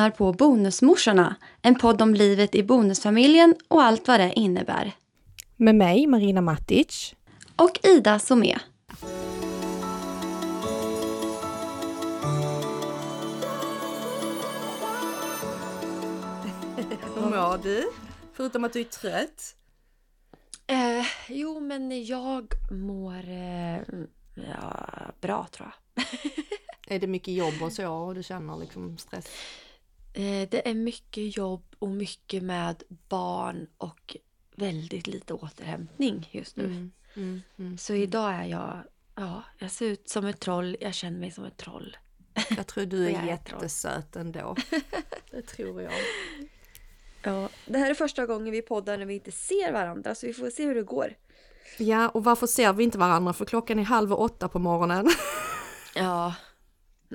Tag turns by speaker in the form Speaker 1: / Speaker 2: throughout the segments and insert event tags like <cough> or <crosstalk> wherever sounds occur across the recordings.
Speaker 1: lyssnar på Bonusmorsorna, en podd om livet i bonusfamiljen och allt vad det innebär.
Speaker 2: Med mig, Marina Matic.
Speaker 1: Och Ida Somé.
Speaker 2: Hur mår du? Förutom att du är trött?
Speaker 1: Eh, jo, men jag mår eh, ja, bra tror jag. <laughs>
Speaker 2: är det mycket jobb och så och du känner liksom stress?
Speaker 1: Eh, det är mycket jobb och mycket med barn och väldigt lite återhämtning just nu.
Speaker 2: Mm, mm, mm.
Speaker 1: Så idag är jag, ja, jag ser ut som ett troll, jag känner mig som ett troll.
Speaker 2: Jag tror du <laughs> är
Speaker 1: är troll.
Speaker 2: jättesöt ändå. <laughs> Det tror jag.
Speaker 1: Ja, det här är första gången vi poddar när vi inte ser varandra så vi får se hur det går.
Speaker 2: Ja, och varför ser vi inte varandra? För klockan är halv åtta på morgonen.
Speaker 1: Ja, <laughs>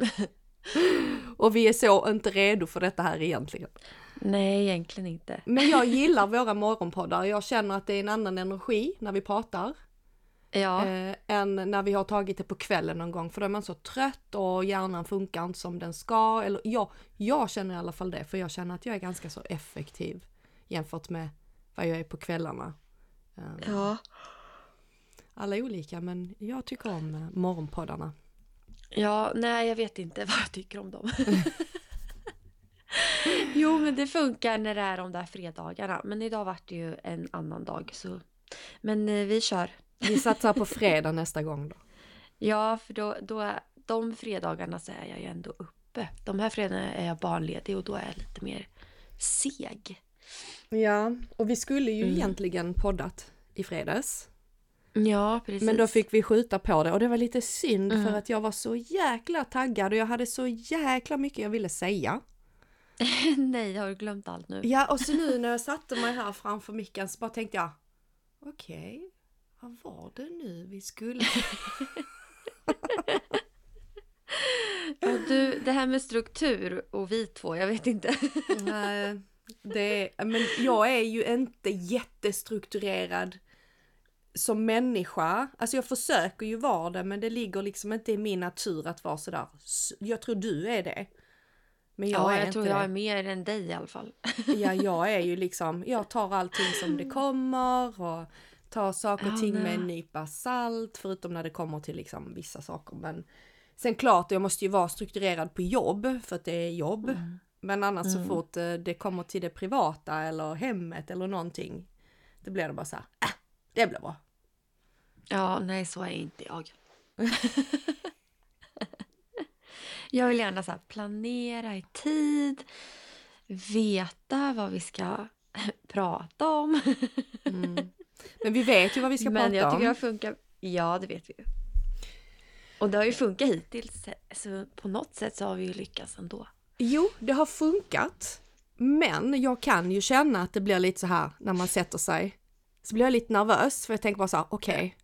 Speaker 2: Och vi är så inte redo för detta här egentligen.
Speaker 1: nej egentligen inte.
Speaker 2: Men jag gillar våra morgonpoddar. Jag känner att det är en annan energi när vi pratar.
Speaker 1: Ja,
Speaker 2: eh, än när vi har tagit det på kvällen någon gång för då är man så trött och hjärnan funkar inte som den ska. Eller jag, jag känner i alla fall det för jag känner att jag är ganska så effektiv jämfört med vad jag är på kvällarna. Eh,
Speaker 1: ja,
Speaker 2: Alla är olika men jag tycker om morgonpoddarna.
Speaker 1: Ja, nej jag vet inte <laughs> vad jag tycker om dem. <laughs> jo, men det funkar när det är de där fredagarna. Men idag vart det ju en annan dag så. Men eh, vi kör.
Speaker 2: Vi satsar på fredag nästa gång då.
Speaker 1: Ja, för då, då är, de fredagarna så är jag ju ändå uppe. De här fredagarna är jag barnledig och då är jag lite mer seg.
Speaker 2: Ja, och vi skulle ju
Speaker 1: Mm.
Speaker 2: egentligen poddat i fredags.
Speaker 1: Ja, precis.
Speaker 2: Men då fick vi skjuta på det och det var lite synd
Speaker 1: Mm.
Speaker 2: för att jag var så jäkla taggad och jag hade så jäkla mycket jag ville säga. <laughs>
Speaker 1: Nej, jag har glömt allt nu.
Speaker 2: Ja, och så nu <laughs> när jag satte mig här framför micken så bara tänkte jag Okej, vad var det nu vi skulle? <laughs>
Speaker 1: Ja, du, det här med struktur och vi två, jag vet inte.
Speaker 2: Nej, det, men jag är ju inte jättestrukturerad som människa. Alltså jag försöker ju vara det men det ligger liksom inte i min natur att vara sådär. Jag tror du är det. Men jag
Speaker 1: Ja,
Speaker 2: är
Speaker 1: jag
Speaker 2: inte
Speaker 1: tror jag
Speaker 2: det.
Speaker 1: är mer än dig i alla fall. <laughs>
Speaker 2: Ja, jag är ju <laughs> liksom, jag tar allting som det kommer och tar saker och ting med en nypa salt, förutom när det kommer till liksom vissa saker. Men sen klart, jag måste ju vara strukturerad på jobb, för att det är jobb.
Speaker 1: Mm.
Speaker 2: Men annars så fort eh, det kommer till det privata eller hemmet eller någonting, då blir det bara så här, äh, det blir bra.
Speaker 1: Ja, nej så är inte jag. <laughs> jag vill gärna så planera i tid, veta vad vi ska <laughs> prata om. <laughs>
Speaker 2: Men vi vet ju vad vi ska
Speaker 1: Men
Speaker 2: prata
Speaker 1: jag tycker det
Speaker 2: om.
Speaker 1: funkat. Ja, det vet vi ju. Och det har ju funkat hittills. Så på något sätt så har vi ju lyckats ändå.
Speaker 2: Jo, det har funkat. Men jag kan ju känna att det blir lite så här när man sätter sig. Så blir jag lite nervös för jag tänker bara så här, okej.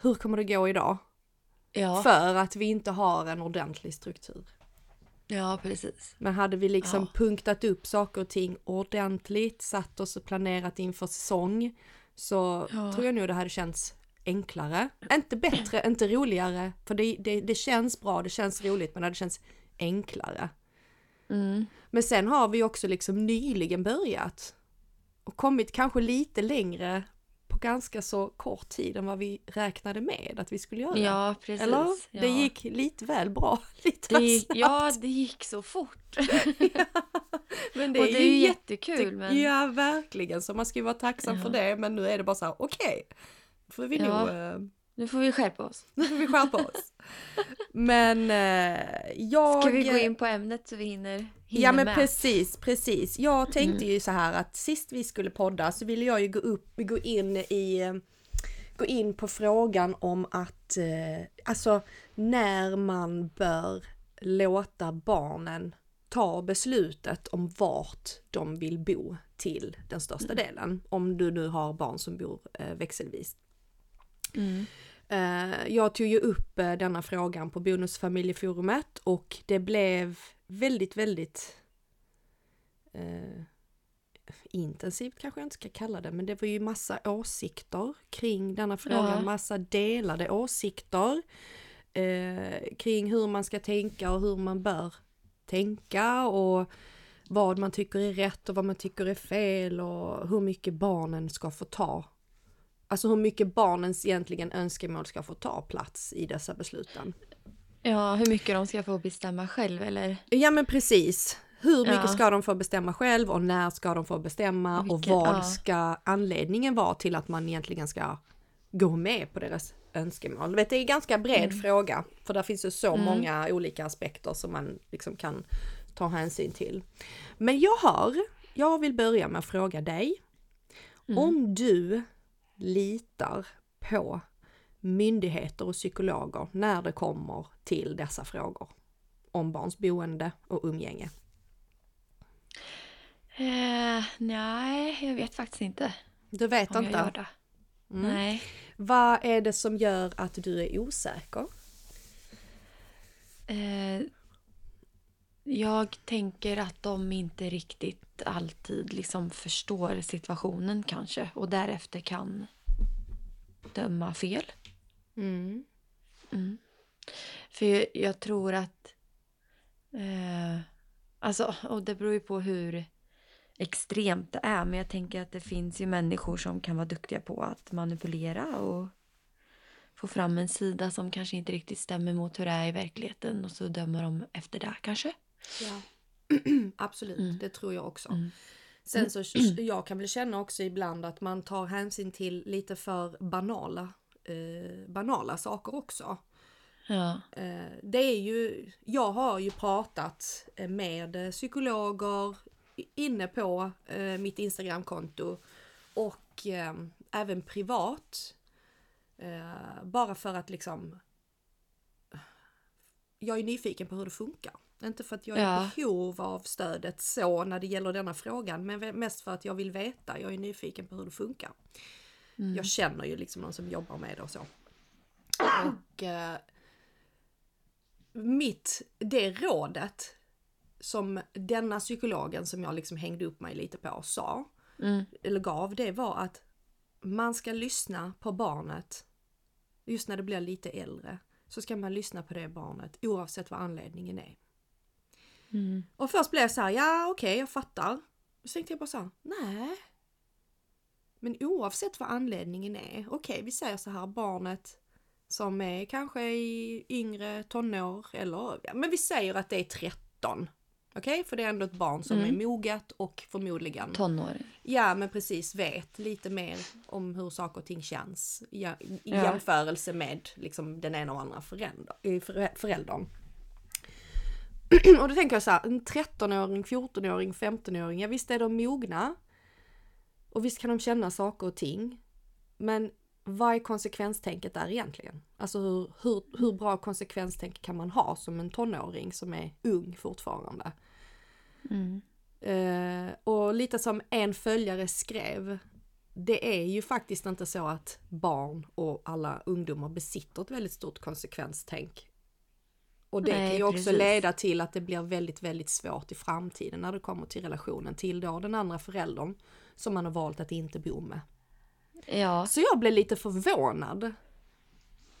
Speaker 2: Hur kommer det gå idag?
Speaker 1: Ja,
Speaker 2: För att vi inte har en ordentlig struktur.
Speaker 1: ja precis.
Speaker 2: Men hade vi liksom
Speaker 1: Ja.
Speaker 2: punktat upp saker och ting ordentligt, satt oss och planerat inför säsong, så
Speaker 1: Ja.
Speaker 2: tror jag nog det hade känts enklare. Inte bättre, inte roligare, för det, det, det känns bra, det känns roligt, men det hade känts enklare.
Speaker 1: Mm.
Speaker 2: Men sen har vi också liksom nyligen börjat och kommit kanske lite längre på ganska så kort tid än vad vi räknade med att vi skulle göra.
Speaker 1: Ja, precis.
Speaker 2: Eller?
Speaker 1: Ja.
Speaker 2: Det gick lite väl bra. <laughs> Lite
Speaker 1: Det gick, ja, det gick så fort. <laughs>
Speaker 2: men
Speaker 1: och det är ju jättekul.
Speaker 2: jätte-
Speaker 1: Men...
Speaker 2: Ja, verkligen. Så man ska ju vara tacksam för
Speaker 1: Ja.
Speaker 2: det. Men nu är det bara så här, okej. Får vi
Speaker 1: Ja.
Speaker 2: nog, eh,
Speaker 1: Nu får vi skärpa oss.
Speaker 2: nu får vi skärpa oss. men eh, jag...
Speaker 1: Ska vi gå in på ämnet så vi hinner, hinner
Speaker 2: Ja men
Speaker 1: med?
Speaker 2: precis, precis. Jag tänkte
Speaker 1: Mm.
Speaker 2: ju så här att sist vi skulle podda så ville jag ju gå upp, gå in i, gå in på frågan om att, eh, alltså när man bör låta barnen ta beslutet om vart de vill bo till den största
Speaker 1: Mm.
Speaker 2: delen. Om du nu har barn som bor eh, växelvis.
Speaker 1: Mm.
Speaker 2: Eh, jag tog ju upp eh, denna frågan på Bonusfamiljeforumet och det blev väldigt, väldigt eh, intensivt kanske jag inte ska kalla det, men det var ju massa åsikter kring denna frågan,
Speaker 1: Ja.
Speaker 2: massa delade åsikter eh, kring hur man ska tänka och hur man bör tänka och vad man tycker är rätt och vad man tycker är fel och hur mycket barnen ska få ta. Alltså hur mycket barnens egentligen önskemål ska få ta plats i dessa besluten.
Speaker 1: Ja, hur mycket de ska få bestämma själv eller?
Speaker 2: Ja men precis. Hur mycket
Speaker 1: Ja.
Speaker 2: ska de få bestämma själv och när ska de få bestämma och
Speaker 1: Vilket-
Speaker 2: vad
Speaker 1: ja.
Speaker 2: ska anledningen vara till att man egentligen ska gå med på deras önskemål? Vet, det är en ganska bred
Speaker 1: Mm.
Speaker 2: fråga för där finns ju så många olika aspekter som man liksom kan ta hänsyn till. Men jag har, jag vill börja med att fråga dig
Speaker 1: Mm.
Speaker 2: om du litar på myndigheter och psykologer när det kommer till dessa frågor om barns boende och umgänge.
Speaker 1: Eh, nej, jag vet faktiskt inte
Speaker 2: Du vet
Speaker 1: om jag
Speaker 2: inte.
Speaker 1: det.
Speaker 2: Mm.
Speaker 1: Nej.
Speaker 2: Vad är det som gör att du är osäker?
Speaker 1: Eh, jag tänker att de inte riktigt alltid liksom förstår situationen kanske och därefter kan döma fel.
Speaker 2: Mm.
Speaker 1: För jag, jag tror att... Eh, alltså, och det beror ju på hur extremt det är. Men jag tänker att det finns ju människor som kan vara duktiga på att manipulera och få fram en sida som kanske inte riktigt stämmer mot hur det är i verkligheten. Och så dömer de efter det kanske.
Speaker 2: Ja. <clears throat> Absolut,
Speaker 1: Mm.
Speaker 2: det tror jag också.
Speaker 1: Mm.
Speaker 2: Sen så <clears throat> jag kan väl känna också ibland att man tar hänsyn till lite för banala, eh, banala saker också.
Speaker 1: Ja.
Speaker 2: Eh, det är ju, jag har ju pratat eh, med psykologer inne på eh, mitt Instagramkonto och eh, även privat. Eh, bara för att liksom jag är nyfiken på hur det funkar. Inte för att jag är i behov av stödet så när det gäller denna frågan, men mest för att jag vill veta. Jag är nyfiken på hur det funkar.
Speaker 1: Mm.
Speaker 2: Jag känner ju liksom någon som jobbar med det och så. Och eh, mitt, det rådet som denna psykologen som jag liksom hängde upp mig lite på sa,
Speaker 1: Mm.
Speaker 2: eller gav, det var att man ska lyssna på barnet just när det blir lite äldre. Så ska man lyssna på det barnet oavsett vad anledningen är.
Speaker 1: Mm.
Speaker 2: Och först blev jag så här, ja okej jag fattar. Så tänkte jag bara så här, nej. Men oavsett vad anledningen är, okej vi säger så här barnet som är kanske i yngre tonår eller, ja, men vi säger att det är 13. Okej, för det är ändå ett barn som
Speaker 1: Mm.
Speaker 2: är moget och förmodligen
Speaker 1: Tonåring.
Speaker 2: Ja men precis, vet lite mer om hur saker och ting känns i
Speaker 1: Ja.
Speaker 2: jämförelse med liksom, den ena och andra eh, förä- föräldern. Och då tänker jag så här, en 13-åring, 14-åring, 15-åring, ja visst är de mogna. Och visst kan de känna saker och ting. Men vad är konsekvenstänket där egentligen? Alltså hur, hur, hur bra konsekvenstänk kan man ha som en tonåring som är ung fortfarande?
Speaker 1: Mm.
Speaker 2: Eh, och lite som en följare skrev, det är ju faktiskt inte så att barn och alla ungdomar besitter ett väldigt stort konsekvenstänk. Och det
Speaker 1: Nej,
Speaker 2: kan ju också
Speaker 1: precis.
Speaker 2: leda till att det blir väldigt, väldigt svårt i framtiden när det kommer till relationen till då den andra föräldern som man har valt att inte bo med.
Speaker 1: Ja.
Speaker 2: Så jag blev lite förvånad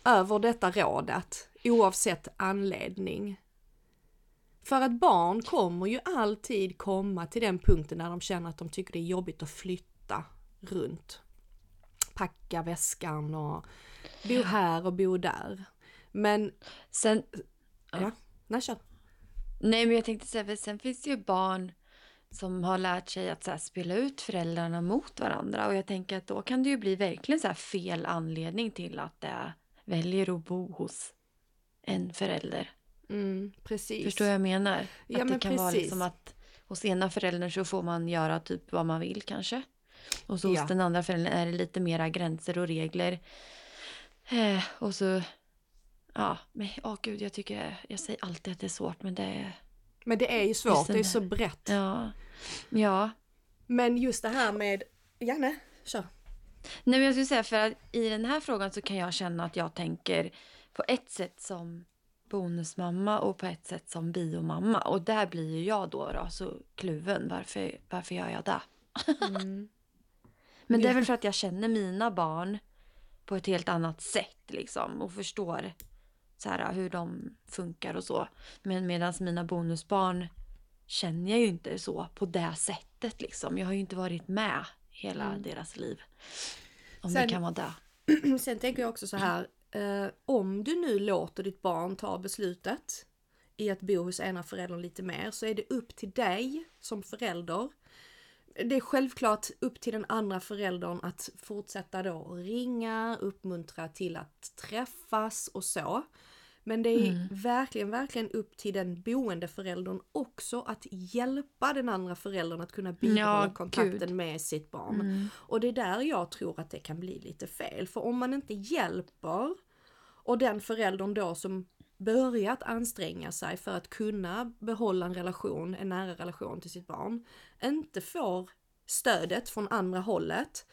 Speaker 2: över detta rådet oavsett anledning. För att barn kommer ju alltid komma till den punkten när de känner att de tycker det är jobbigt att flytta runt. Packa väskan och bo här och bo där. Men,
Speaker 1: Sen,
Speaker 2: ja, nej kör.
Speaker 1: Nej, men jag tänkte säga, sen finns det ju barn som har lärt sig att så här, spela ut föräldrarna mot varandra. Och jag tänker att då kan det ju bli verkligen så här fel anledning till att det väljer att bo hos en förälder.
Speaker 2: Mm, precis.
Speaker 1: Förstår jag vad jag menar?
Speaker 2: Ja,
Speaker 1: att det
Speaker 2: men
Speaker 1: kan vara
Speaker 2: precis.
Speaker 1: liksom att hos ena föräldern så får man göra typ vad man vill kanske. Och så hos
Speaker 2: Ja.
Speaker 1: den andra föräldern är det lite mera gränser och regler. Eh, och så... Ja, men åh gud, jag tycker... Jag säger alltid att det är svårt, men det är...
Speaker 2: Men det är ju svårt, det är så brett.
Speaker 1: Ja. Ja.
Speaker 2: Men just det här med, Janne, kör.
Speaker 1: Nej men jag skulle säga för att i den här frågan så kan jag känna att jag tänker på ett sätt som bonusmamma och på ett sätt som biomamma. Och där blir ju jag då, då så kluven. Varför, varför gör jag det?
Speaker 2: Mm. <laughs>
Speaker 1: Men det är väl för att jag känner mina barn på ett helt annat sätt liksom och förstår så här, hur de funkar och så. Men medan mina bonusbarn känner jag ju inte så på det sättet liksom. Jag har ju inte varit med hela
Speaker 2: Mm.
Speaker 1: deras liv. Om
Speaker 2: Sen-
Speaker 1: det kan vara det. <clears throat>
Speaker 2: Sen tänker jag också så här, eh, om du nu låter ditt barn ta beslutet i att bo hos ena föräldern lite mer så är det upp till dig som förälder. Det är självklart upp till den andra föräldern att fortsätta då ringa, uppmuntra till att träffas och så. Men det är
Speaker 1: Mm.
Speaker 2: verkligen, verkligen upp till den boende föräldern också att hjälpa den andra föräldern att kunna bibehålla
Speaker 1: Ja,
Speaker 2: kontakten
Speaker 1: gud.
Speaker 2: med sitt barn.
Speaker 1: Mm.
Speaker 2: Och det är där jag tror att det kan bli lite fel. För om man inte hjälper och den föräldern då som börjat anstränga sig för att kunna behålla en relation, en nära relation till sitt barn, inte får stödet från andra hållet,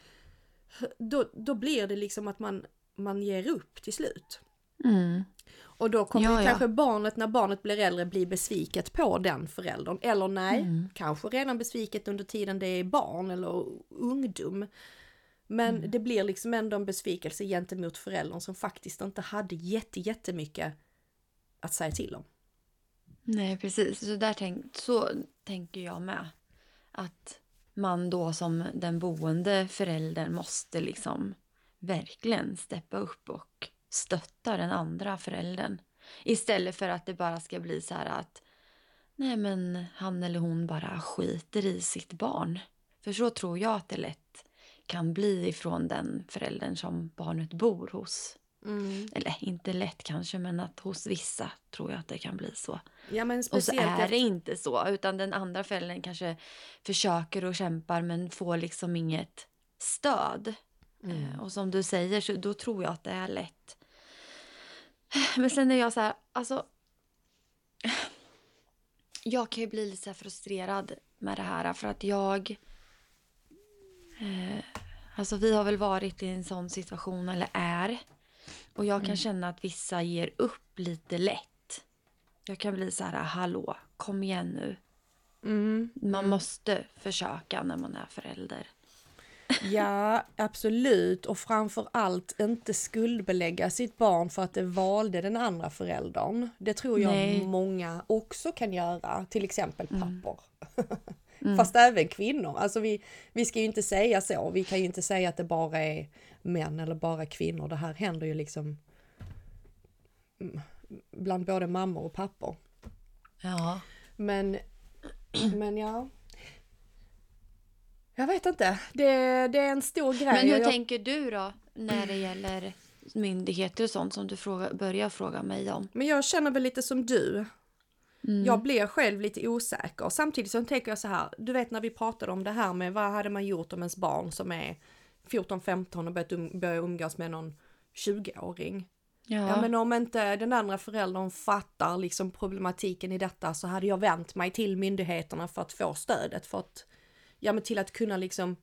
Speaker 2: då, då blir det liksom att man, man ger upp till slut.
Speaker 1: Mm.
Speaker 2: Och då kommer
Speaker 1: Ja,
Speaker 2: kanske barnet när barnet blir äldre bli besviket på den föräldern. Eller nej,
Speaker 1: Mm.
Speaker 2: kanske redan besviket under tiden det är barn eller ungdom. Men
Speaker 1: Mm.
Speaker 2: det blir liksom ändå en besvikelse gentemot föräldern som faktiskt inte hade jätte, jättemycket att säga till om.
Speaker 1: Nej, precis. Så, där tänk, så tänker jag med. Att man då som den boende föräldern måste liksom verkligen steppa upp och stötta den andra föräldern. Istället för att det bara ska bli så här att nej men han eller hon bara skiter i sitt barn. För så tror jag att det lätt kan bli ifrån den föräldern som barnet bor hos. Eller inte lätt kanske, men att hos vissa tror jag att det kan bli så.
Speaker 2: Ja men
Speaker 1: Och så är det inte så, utan den andra föräldern kanske försöker och kämpar men får liksom inget stöd.
Speaker 2: Mm.
Speaker 1: Eh, Och som du säger, så då tror jag att det är lätt. <sighs> Men sen är jag så här, alltså... <sighs> Jag kan ju bli lite frustrerad med det här för att jag... Eh, alltså vi har väl varit i en sån situation, eller är. Och jag kan känna att vissa ger upp lite lätt. Jag kan bli så här, hallå, kom igen nu.
Speaker 2: Mm.
Speaker 1: Man måste försöka när man är förälder.
Speaker 2: Ja, absolut. Och framför allt inte skuldbelägga sitt barn för att det valde den andra föräldern. Det tror jag
Speaker 1: Nej.
Speaker 2: många också kan göra, till exempel
Speaker 1: Mm.
Speaker 2: pappor. <laughs> Fast även kvinnor. Alltså vi, vi ska ju inte säga så. Vi kan ju inte säga att det bara är män eller bara kvinnor. Det här händer ju liksom mm, bland både mammor och pappor.
Speaker 1: Ja.
Speaker 2: Men, men ja. Jag vet inte. Det, det är en stor grej.
Speaker 1: Men hur
Speaker 2: Jag-
Speaker 1: tänker du då när det gäller myndigheter och sånt som du fråga, börjar fråga mig om?
Speaker 2: Men jag känner väl lite som du.
Speaker 1: Mm.
Speaker 2: Jag blir själv lite osäker. Samtidigt så tänker jag så här, du vet när vi pratade om det här med vad hade man gjort om ens barn som är 14-15 och börjat um, börjar umgås med någon 20-åring.
Speaker 1: Ja.
Speaker 2: Ja. men om inte den andra föräldern fattar liksom problematiken i detta så hade jag vänt mig till myndigheterna för att få stödet för att, ja men till att kunna liksom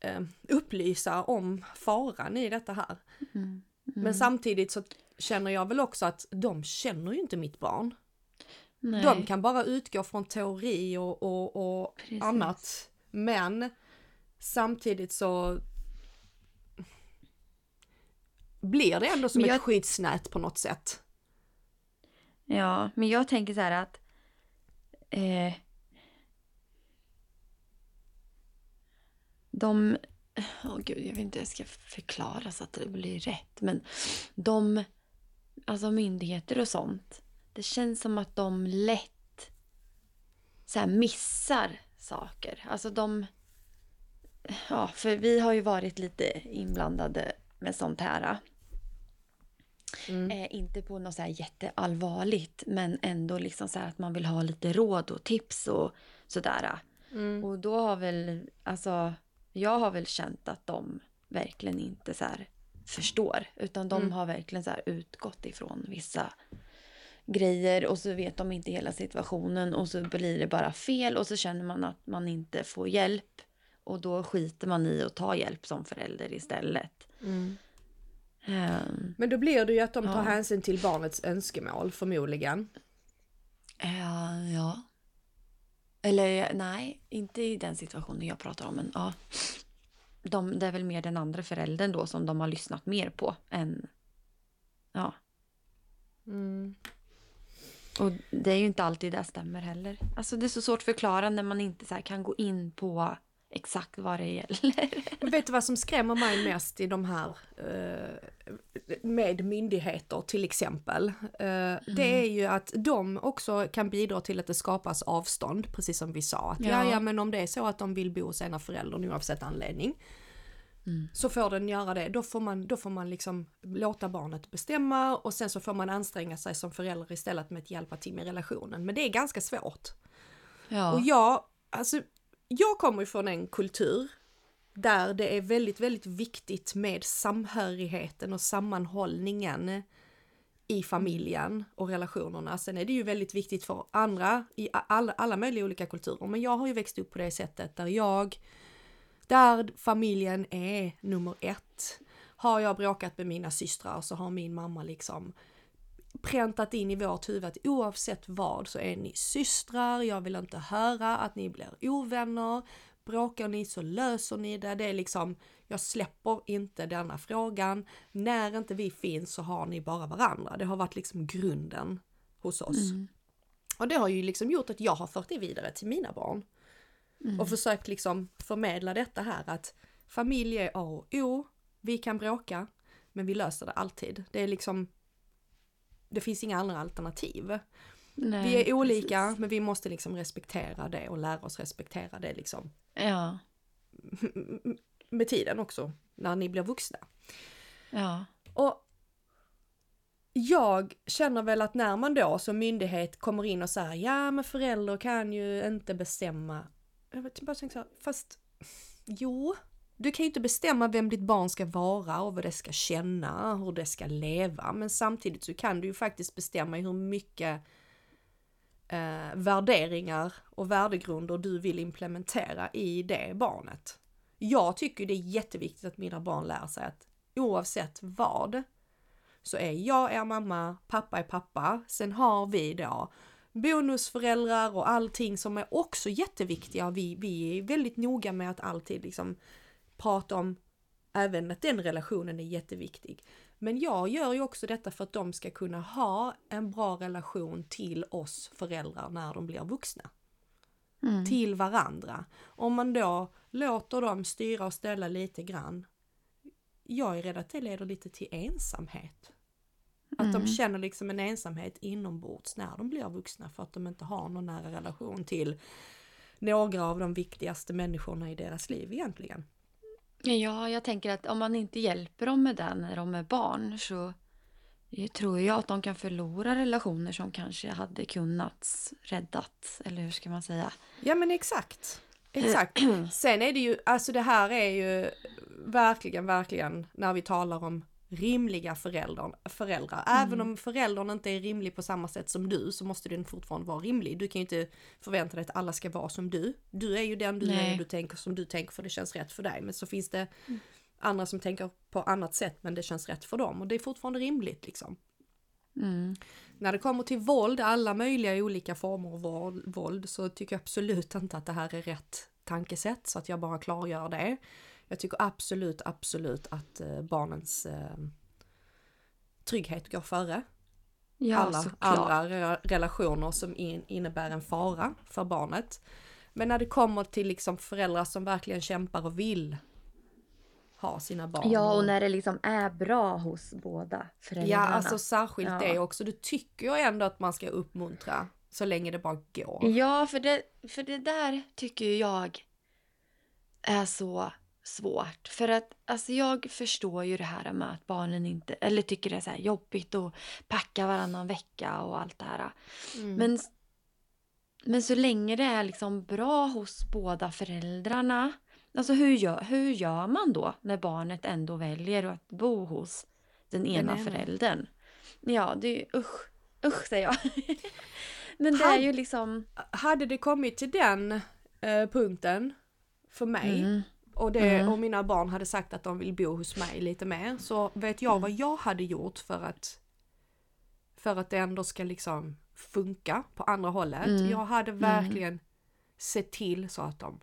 Speaker 2: eh, upplysa om faran i detta här.
Speaker 1: Mm.
Speaker 2: Men samtidigt så känner jag väl också att de känner ju inte mitt barn.
Speaker 1: Nej.
Speaker 2: De kan bara utgå från teori och, och, och annat. Men samtidigt så blir det ändå som
Speaker 1: jag-
Speaker 2: ett skyddsnät på något sätt.
Speaker 1: Ja, men jag tänker så här att... Eh, de... Åh gud, jag vet inte hur jag ska förklara så att det blir rätt. Men de... Alltså myndigheter och sånt. Det känns som att de lätt så missar saker. Alltså de... Ja, för vi har ju varit lite inblandade med sånt här.
Speaker 2: Mm.
Speaker 1: Eh, inte på något så här jätteallvarligt men ändå liksom så här att man vill ha lite råd och tips och sådär.
Speaker 2: Mm.
Speaker 1: Och då har väl, alltså jag har väl känt att de verkligen inte så förstår. Utan de
Speaker 2: Mm.
Speaker 1: har verkligen så utgått ifrån vissa grejer och så vet de inte hela situationen och så blir det bara fel och så känner man att man inte får hjälp. Och då skiter man i att ta hjälp som förälder istället.
Speaker 2: Mm.
Speaker 1: Ehm,
Speaker 2: Men då blir det ju att de tar
Speaker 1: Ja.
Speaker 2: hänsyn till barnets önskemål förmodligen.
Speaker 1: Ja, ja. Eller nej, inte i den situationen jag pratar om. Men ja. De, det är väl mer den andra föräldern då som de har lyssnat mer på än... Ja.
Speaker 2: Mm.
Speaker 1: Och det är ju inte alltid det stämmer heller. Alltså det är så svårt att förklara när man inte så kan gå in på exakt vad det gäller.
Speaker 2: Men vet du vad som skrämmer mig mest i de här eh, med myndigheter till exempel? Eh, Det är ju att de också kan bidra till att det skapas avstånd, precis som vi sa. Att. Ja.
Speaker 1: ja,
Speaker 2: men om det är så att de vill bo hos ena föräldern oavsett anledning.
Speaker 1: Mm.
Speaker 2: Så får den göra det. Då får, man, då får man liksom låta barnet bestämma och sen så får man anstränga sig som förälder istället med att hjälpa till med relationen. Men det är ganska svårt.
Speaker 1: Ja.
Speaker 2: Och jag, alltså, jag kommer ifrån en kultur där det är väldigt, väldigt viktigt med samhörigheten och sammanhållningen i familjen och relationerna. Sen är det ju väldigt viktigt för andra i alla, alla möjliga olika kulturer. Men jag har ju växt upp på det sättet där jag, där familjen är nummer ett. Har jag bråkat med mina systrar så har min mamma liksom präntat in i vårt huvud att oavsett vad så är ni systrar, jag vill inte höra att ni blir ovänner. Bråkar ni så löser ni det. Det är liksom, jag släpper inte denna frågan. När inte vi finns så har ni bara varandra. Det har varit liksom grunden hos oss.
Speaker 1: Mm.
Speaker 2: Och det har ju liksom gjort att jag har fört det vidare till mina barn.
Speaker 1: Mm.
Speaker 2: Och försökt liksom förmedla detta här att familj är A och O. Vi kan bråka, men vi löser det alltid. Det är liksom, det finns inga andra alternativ.
Speaker 1: Nej,
Speaker 2: Vi är olika,
Speaker 1: precis.
Speaker 2: men vi måste liksom respektera det och lära oss respektera det liksom
Speaker 1: Ja.
Speaker 2: med tiden också, när ni blir vuxna.
Speaker 1: Ja.
Speaker 2: Och jag känner väl att när man då som myndighet kommer in och säger ja men förälder kan ju inte bestämma. Jag vet, bara tänker så här, fast jo, du kan ju inte bestämma vem ditt barn ska vara och vad det ska känna, hur det ska leva. Men samtidigt så kan du ju faktiskt bestämma hur mycket eh, värderingar och värdegrunder du vill implementera i det barnet. Jag tycker det är jätteviktigt att mina barn lär sig att oavsett vad så är jag er mamma, pappa är pappa. Sen har vi då bonusföräldrar och allting som är också jätteviktiga. Vi, vi är väldigt noga med att alltid liksom prata om även att den relationen är jätteviktig. Men jag gör ju också detta för att de ska kunna ha en bra relation till oss föräldrar när de blir vuxna.
Speaker 1: Mm.
Speaker 2: Till varandra. Om man då låter dem styra och ställa lite grann. Jag är rädd att det leder lite till ensamhet. Att de
Speaker 1: Mm.
Speaker 2: känner liksom en ensamhet inombords när de blir vuxna för att de inte har någon nära relation till några av de viktigaste människorna i deras liv egentligen.
Speaker 1: Ja, jag tänker att om man inte hjälper dem med det när de är barn så eh, tror jag att de kan förlora relationer som kanske hade kunnat räddats. Eller hur ska man säga?
Speaker 2: Ja men exakt. Exakt. <clears throat> Sen är det ju, alltså det här är ju verkligen, verkligen när vi talar om rimliga föräldrar. föräldrar. Även om föräldern inte är rimlig på samma sätt som du så måste den fortfarande vara rimlig. Du kan ju inte förvänta dig att alla ska vara som du. Du är ju den du är
Speaker 1: Nej.
Speaker 2: och du tänker som du tänker för det känns rätt för dig. Men så finns det andra som tänker på annat sätt men det känns rätt för dem och det är fortfarande rimligt liksom.
Speaker 1: Mm.
Speaker 2: När det kommer till våld, alla möjliga olika former av våld, våld så tycker jag absolut inte att det här är rätt tankesätt så att jag bara klargör det. Jag tycker absolut, absolut att eh, barnens eh, trygghet går före
Speaker 1: Ja,
Speaker 2: alla
Speaker 1: såklart.
Speaker 2: andra re- relationer som in, innebär en fara för barnet. Men när det kommer till liksom föräldrar som verkligen kämpar och vill ha sina barn.
Speaker 1: Ja, och när det liksom är bra hos båda
Speaker 2: Ja,
Speaker 1: föräldrarna.
Speaker 2: alltså särskilt
Speaker 1: Ja.
Speaker 2: det också. Det tycker jag ändå att man ska uppmuntra så länge det bara går.
Speaker 1: Ja, för det, för det där tycker ju jag är så svårt. För att alltså jag förstår ju det här med att barnen inte, eller tycker det är så här jobbigt att packa varannan vecka och allt det här.
Speaker 2: Mm.
Speaker 1: Men, men så länge det är liksom bra hos båda föräldrarna. Alltså hur gör, hur gör man då när barnet ändå väljer att bo hos den ena
Speaker 2: ena.
Speaker 1: föräldern? Ja, det är ju usch, usch säger jag. <laughs> men det är ju liksom...
Speaker 2: Hade det kommit till den eh, punkten för mig
Speaker 1: Mm.
Speaker 2: Och, det,
Speaker 1: Mm.
Speaker 2: och mina barn hade sagt att de vill bo hos mig lite mer så vet jag vad
Speaker 1: Mm.
Speaker 2: jag hade gjort för att för att det ändå ska liksom funka på andra hållet.
Speaker 1: Mm.
Speaker 2: Jag hade verkligen sett till så att de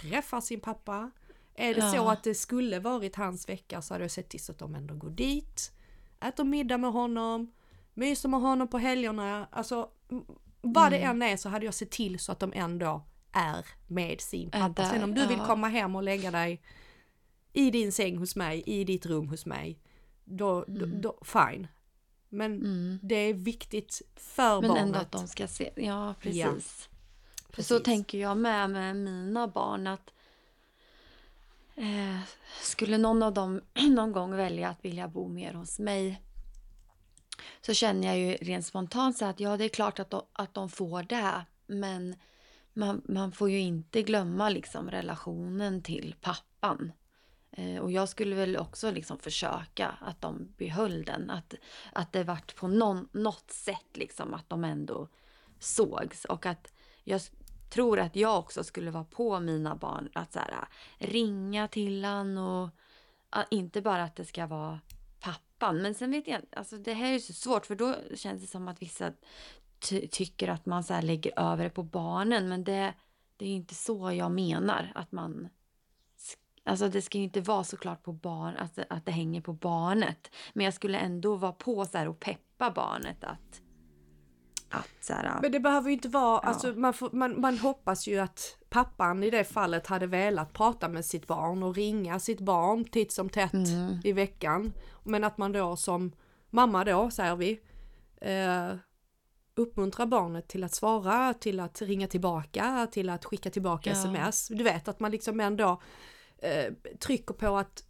Speaker 2: träffar sin pappa. Är det så
Speaker 1: Ja.
Speaker 2: att det skulle varit hans vecka så hade jag sett till så att de ändå går dit, äter middag med honom, myser med honom på helgerna, alltså vad det
Speaker 1: Mm.
Speaker 2: än är så hade jag sett till så att de ändå är med sin
Speaker 1: Är
Speaker 2: pappa. Sen om du vill komma hem och lägga dig i din säng hos mig, i ditt rum hos mig, då, då, då fine. Men
Speaker 1: Mm.
Speaker 2: det är viktigt för
Speaker 1: Men
Speaker 2: barnet.
Speaker 1: ändå att de ska se. Ja, precis.
Speaker 2: Ja,
Speaker 1: För så
Speaker 2: precis.
Speaker 1: tänker jag med med mina barn att eh, skulle någon av dem <clears throat> någon gång välja att vilja bo mer hos mig så känner jag ju rent spontant så att ja, det är klart att de, att de får det. Men man, man får ju inte glömma liksom relationen till pappan. Eh, och jag skulle väl också liksom försöka att de behöll den. Att, att det vart på någon, något sätt liksom att de ändå sågs. Och att jag tror att jag också skulle vara på mina barn att så här, ringa till han och inte bara att det ska vara pappan. Men sen vet jag alltså det här är ju så svårt för då känns det som att vissa ty- tycker att man så här lägger över det på barnen. Men det, det är inte så jag menar att man Alltså det ska ju inte vara såklart på barn, att, det- att det hänger på barnet. Men jag skulle ändå vara på så här och peppa barnet att... Att så här,
Speaker 2: Men det behöver ju inte vara,
Speaker 1: Ja.
Speaker 2: alltså man, får, man, man hoppas ju att pappan i det fallet hade velat prata med sitt barn och ringa sitt barn titt som tätt
Speaker 1: Mm.
Speaker 2: i veckan. Men att man då som mamma då, säger vi, eh, uppmuntrar barnet till att svara, till att ringa tillbaka, till att skicka tillbaka
Speaker 1: Ja.
Speaker 2: sms. Du vet att man liksom ändå eh, trycker på att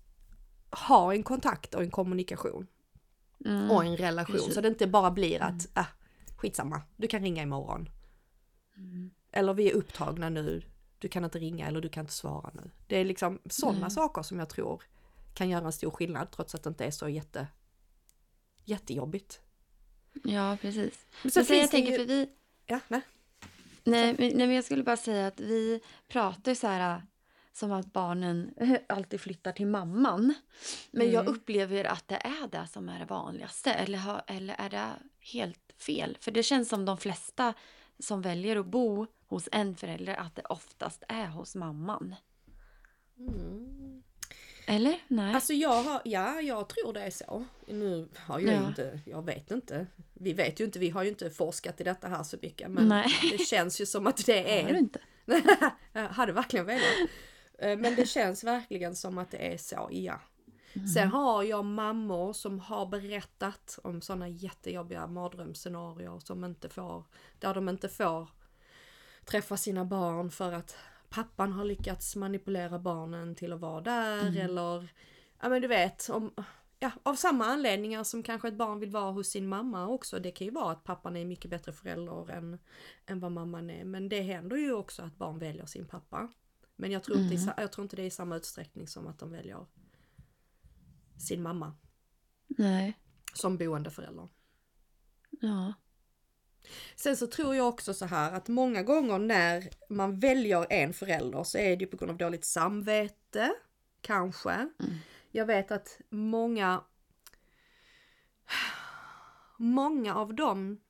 Speaker 2: ha en kontakt och en kommunikation
Speaker 1: mm,
Speaker 2: och en relation.
Speaker 1: precis.
Speaker 2: Så det inte bara blir att, äh, skitsamma, du kan ringa imorgon.
Speaker 1: Mm.
Speaker 2: Eller vi är upptagna nu, du kan inte ringa eller du kan inte svara nu. Det är liksom sådana
Speaker 1: Mm.
Speaker 2: saker som jag tror kan göra en stor skillnad trots att det inte är så jätte, jättejobbigt.
Speaker 1: Ja, precis.
Speaker 2: Men sen
Speaker 1: Men sen jag tänker,
Speaker 2: ju...
Speaker 1: för vi...
Speaker 2: Ja, nej.
Speaker 1: Nej, men, nej, men jag skulle bara säga att vi pratar så här som att barnen <laughs> alltid flyttar till mamman. Men jag
Speaker 2: Mm.
Speaker 1: upplever att det är det som är det vanligaste. Eller, eller är det helt fel? För det känns som de flesta som väljer att bo hos en förälder att det oftast är hos mamman.
Speaker 2: Mm.
Speaker 1: Eller? Nej.
Speaker 2: Alltså jag har, ja jag tror det är så. Nu har jag
Speaker 1: Ja.
Speaker 2: inte, jag vet inte. Vi vet ju inte, vi har ju inte forskat i detta här så mycket. Men
Speaker 1: Nej.
Speaker 2: det känns ju som att det
Speaker 1: Har du
Speaker 2: är
Speaker 1: inte? <laughs>
Speaker 2: jag hade verkligen velat. Eh, Men det känns verkligen som att det är så, ja. Sen har jag mammor som har berättat om sådana jättejobbiga mardrömsscenarier som inte får, där de inte får träffa sina barn för att pappan har lyckats manipulera barnen till att vara där eller, ja men du vet, om, ja, av samma anledningar som kanske ett barn vill vara hos sin mamma också. Det kan ju vara att pappan är mycket bättre förälder än, än vad mamman är. Men det händer ju också att barn väljer sin pappa. Men jag tror, inte, i sa- jag tror inte det är i samma utsträckning som att de väljer sin mamma
Speaker 1: Nej.
Speaker 2: som boendeförälder.
Speaker 1: Ja.
Speaker 2: Sen så tror jag också så här att många gånger när man väljer en förälder så är det ju på grund av dåligt samvete. Kanske. Jag vet att många Många av dem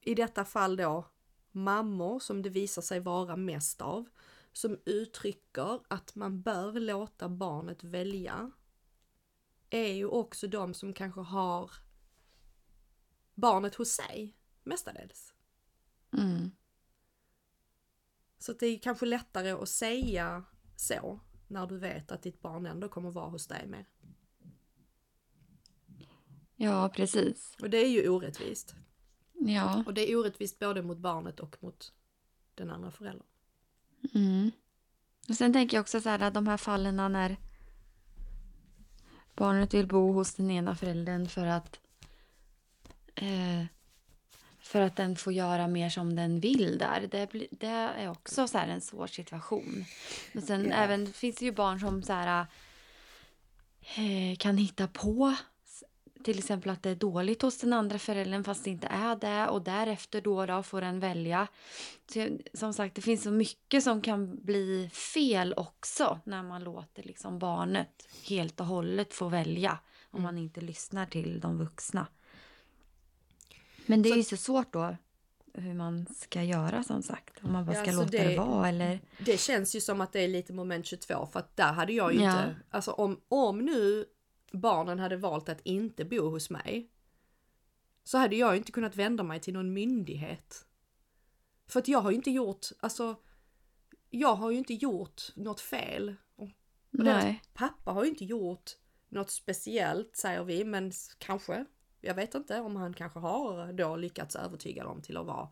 Speaker 2: i detta fall då mammor som det visar sig vara mest av som uttrycker att man bör låta barnet välja är ju också de som kanske har barnet hos sig mestadels.
Speaker 1: Mm.
Speaker 2: Så det är kanske lättare att säga så när du vet att ditt barn ändå kommer vara hos dig med.
Speaker 1: Ja, precis.
Speaker 2: Och det är ju orättvist.
Speaker 1: Ja.
Speaker 2: Och det är orättvist både mot barnet och mot den andra föräldern.
Speaker 1: Mm. Och sen tänker jag också så här att de här fallen när barnet vill bo hos den ena föräldern för att eh, för att den får göra mer som den vill där. Det, det är också så en svår situation. Men sen
Speaker 2: Ja.
Speaker 1: även finns det ju barn som så här eh, kan hitta på till exempel att det är dåligt hos den andra föräldern fast det inte är det och därefter då, då får den välja. Så som sagt, det finns så mycket som kan bli fel också när man låter liksom barnet helt och hållet få välja om man inte lyssnar till de vuxna. Men det är
Speaker 2: Så-
Speaker 1: ju så svårt då hur man ska göra som sagt. Om man bara
Speaker 2: Ja,
Speaker 1: ska
Speaker 2: alltså
Speaker 1: låta det...
Speaker 2: det-
Speaker 1: vara eller...
Speaker 2: Det känns ju som att det är lite moment 22 för att där hade jag ju
Speaker 1: Ja.
Speaker 2: inte, alltså om, om nu barnen hade valt att inte bo hos mig så hade jag ju inte kunnat vända mig till någon myndighet. För att jag har ju inte gjort, alltså, jag har ju inte gjort något fel. Och
Speaker 1: Nej.
Speaker 2: pappa har ju inte gjort något speciellt säger vi, men kanske. Jag vet inte om han kanske har då lyckats övertyga dem till att vara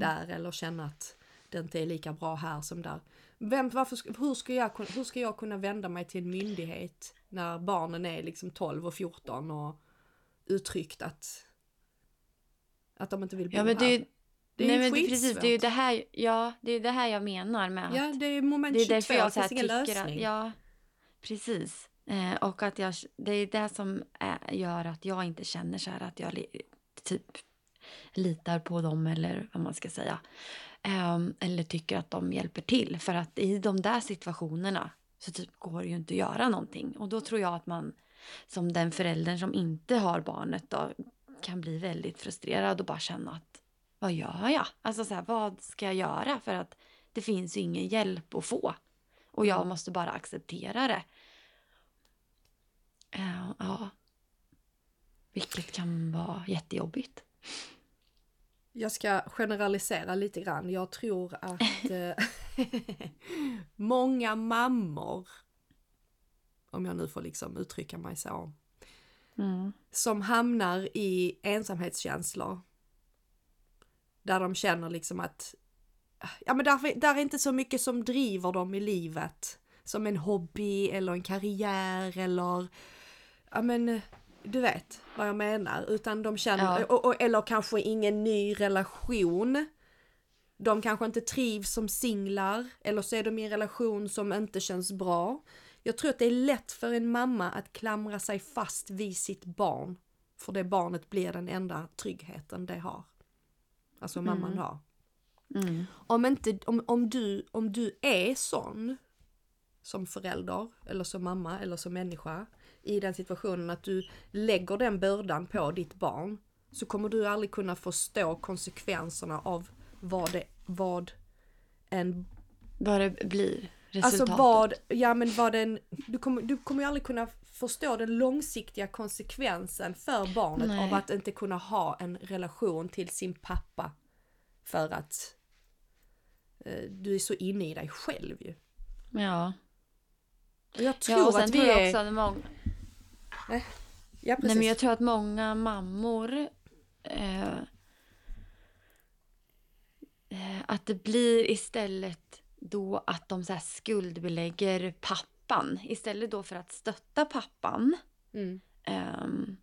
Speaker 2: där eller känna att det inte är lika bra här som där. Vem, varför, hur, ska jag, hur ska jag kunna vända mig till en myndighet när barnen är liksom 12 och 14 och uttryckt att, att de inte vill bo
Speaker 1: Ja, men det
Speaker 2: här?
Speaker 1: är,
Speaker 2: Det är
Speaker 1: nej, men det, precis, det är ju det här, ja, det är det här jag menar med att
Speaker 2: Ja, det är moment
Speaker 1: det är
Speaker 2: 22,
Speaker 1: därför jag
Speaker 2: det
Speaker 1: så här tycker
Speaker 2: lösning.
Speaker 1: att, ja, precis. Eh, och att jag, det är det som är, gör att jag inte känner så här att jag li, typ litar på dem eller vad man ska säga. Ehm, eller tycker att de hjälper till. För att i de där situationerna så typ går det ju inte att göra någonting. Och då tror jag att man som den föräldern som inte har barnet då kan bli väldigt frustrerad och bara känna att vad gör jag? Alltså så här, vad ska jag göra? För att det finns ju ingen hjälp att få. Och jag måste bara acceptera det. Eh, ja. Vilket kan vara jättejobbigt.
Speaker 2: Jag ska generalisera lite grann. Jag tror att eh, <laughs> många mammor, om jag nu får liksom uttrycka mig så,
Speaker 1: Mm.
Speaker 2: som hamnar i ensamhetskänslor. Där de känner liksom att, ja men där, där är inte så mycket som driver dem i livet. Som en hobby eller en karriär eller, ja men du vet vad jag menar. Utan de känner,
Speaker 1: Ja.
Speaker 2: och, och, eller kanske ingen ny relation. De kanske inte trivs som singlar eller så är de i en relation som inte känns bra. Jag tror att det är lätt för en mamma att klamra sig fast vid sitt barn. För det barnet blir den enda tryggheten det har. Alltså mamman har.
Speaker 1: Mm.
Speaker 2: Om, inte, om, om, du, om du är sån som förälder eller som mamma eller som människa i den situationen att du lägger den bördan på ditt barn så kommer du aldrig kunna förstå konsekvenserna av vad, det, vad en
Speaker 1: Vad det blir. Resultatet.
Speaker 2: Alltså vad, ja men vad den, du kommer, du kommer ju aldrig kunna förstå den långsiktiga konsekvensen för barnet
Speaker 1: Nej.
Speaker 2: av att inte kunna ha en relation till sin pappa. För att eh, du är så inne i dig själv ju.
Speaker 1: Ja.
Speaker 2: Jag tror
Speaker 1: ja, och sen
Speaker 2: att vi
Speaker 1: tror jag
Speaker 2: är...
Speaker 1: också att många,
Speaker 2: ja, precis.
Speaker 1: nej, men jag tror att många mammor eh, eh, att det blir istället då att de så skuldbelägger pappan istället då för att stötta pappan
Speaker 2: Mm.
Speaker 1: Ehm,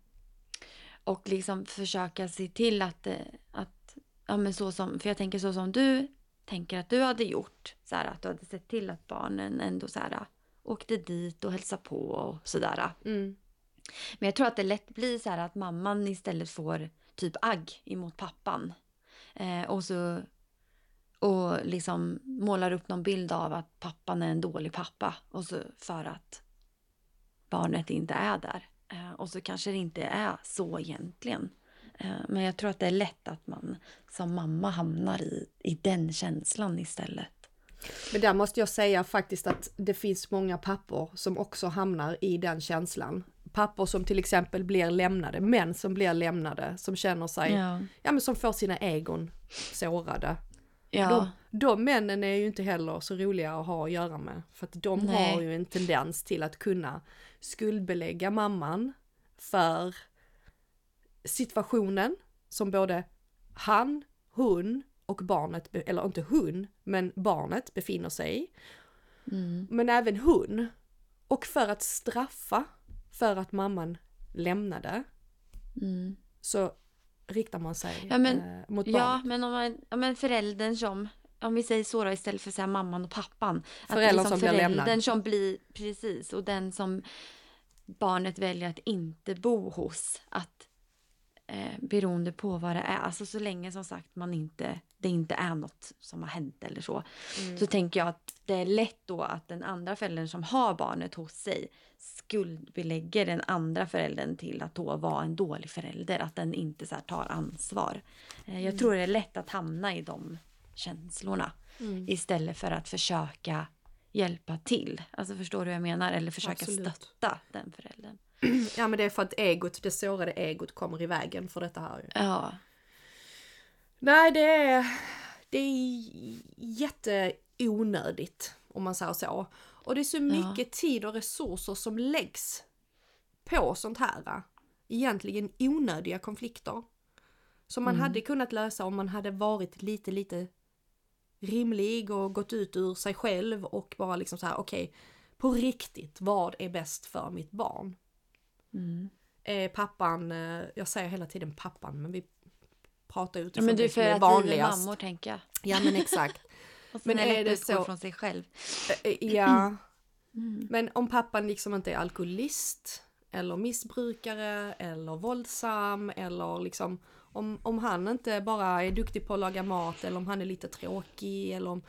Speaker 1: och liksom försöka se till att, eh, att ja men så som, för jag tänker så som du tänker att du hade gjort, så här, att du hade sett till att barnen ändå så här, åkte dit och hälsade på och sådär.
Speaker 2: Mm.
Speaker 1: Men jag tror att det lätt blir så här att mamman istället får typ agg emot pappan. Eh, och så och liksom målar upp någon bild av att pappan är en dålig pappa. Och så för att barnet inte är där. Eh, och så kanske det inte är så egentligen. Eh, men jag tror att det är lätt att man som mamma hamnar i, i den känslan istället.
Speaker 2: Men där måste jag säga faktiskt att det finns många pappor som också hamnar i den känslan. Pappor som till exempel blir lämnade, män som blir lämnade, som känner sig, ja,
Speaker 1: Ja.
Speaker 2: men som får sina egon sårade.
Speaker 1: Ja.
Speaker 2: De, de männen är ju inte heller så roliga att ha att göra med. För att de
Speaker 1: Nej.
Speaker 2: har ju en tendens till att kunna skuldbelägga mamman för situationen som både han, hon och barnet, eller inte hon, men barnet befinner sig i.
Speaker 1: Mm.
Speaker 2: Men även hon. Och för att straffa för att mamman lämnade
Speaker 1: Mm.
Speaker 2: så riktar man sig
Speaker 1: Ja, men-
Speaker 2: eh, mot
Speaker 1: Ja,
Speaker 2: barnet.
Speaker 1: men om man, ja, men föräldern som, om vi säger så då, istället för att säga mamman och pappan.
Speaker 2: Föräldern
Speaker 1: liksom
Speaker 2: som blir lämnad.
Speaker 1: som blir, precis, och den som barnet väljer att inte bo hos. Att eh, beroende på vad det är, alltså så länge som sagt man inte, det inte är något som har hänt eller så.
Speaker 2: Mm.
Speaker 1: Så tänker jag att det är lätt då att den andra föräldern som har barnet hos sig skuldbelägger den andra föräldern till att då vara en dålig förälder. Att den inte så tar ansvar. Eh,
Speaker 2: Mm.
Speaker 1: Jag tror det är lätt att hamna i de känslorna.
Speaker 2: Mm.
Speaker 1: Istället för att försöka hjälpa till. Alltså förstår du vad jag menar? Eller försöka
Speaker 2: Absolut.
Speaker 1: stötta den föräldern. <clears throat>
Speaker 2: Ja men det är för att egot, det sårade egot kommer i vägen för detta här.
Speaker 1: Ja.
Speaker 2: Nej det är, det är jätteonödigt om man säger så. Och det är så mycket tid och resurser som läggs på sånt här. Egentligen onödiga konflikter. Som man hade kunnat lösa om man hade varit lite, lite rimlig och gått ut ur sig själv och bara liksom så här, okej, på riktigt, vad är bäst för mitt barn?
Speaker 1: Mm.
Speaker 2: Är pappan, eh, jag säger hela tiden pappan, men vi pratar
Speaker 1: Ja,
Speaker 2: utifrån
Speaker 1: men du
Speaker 2: det
Speaker 1: för
Speaker 2: som är
Speaker 1: att vi är
Speaker 2: vanligast.
Speaker 1: mammor tänker jag.
Speaker 2: Ja men exakt. <laughs>
Speaker 1: Och
Speaker 2: Men
Speaker 1: är det så? från sig själv. <clears throat>
Speaker 2: Ja,
Speaker 1: Mm.
Speaker 2: men om pappan liksom inte är alkoholist eller missbrukare eller våldsam eller liksom om, om han inte bara är duktig på att laga mat eller om han är lite tråkig eller om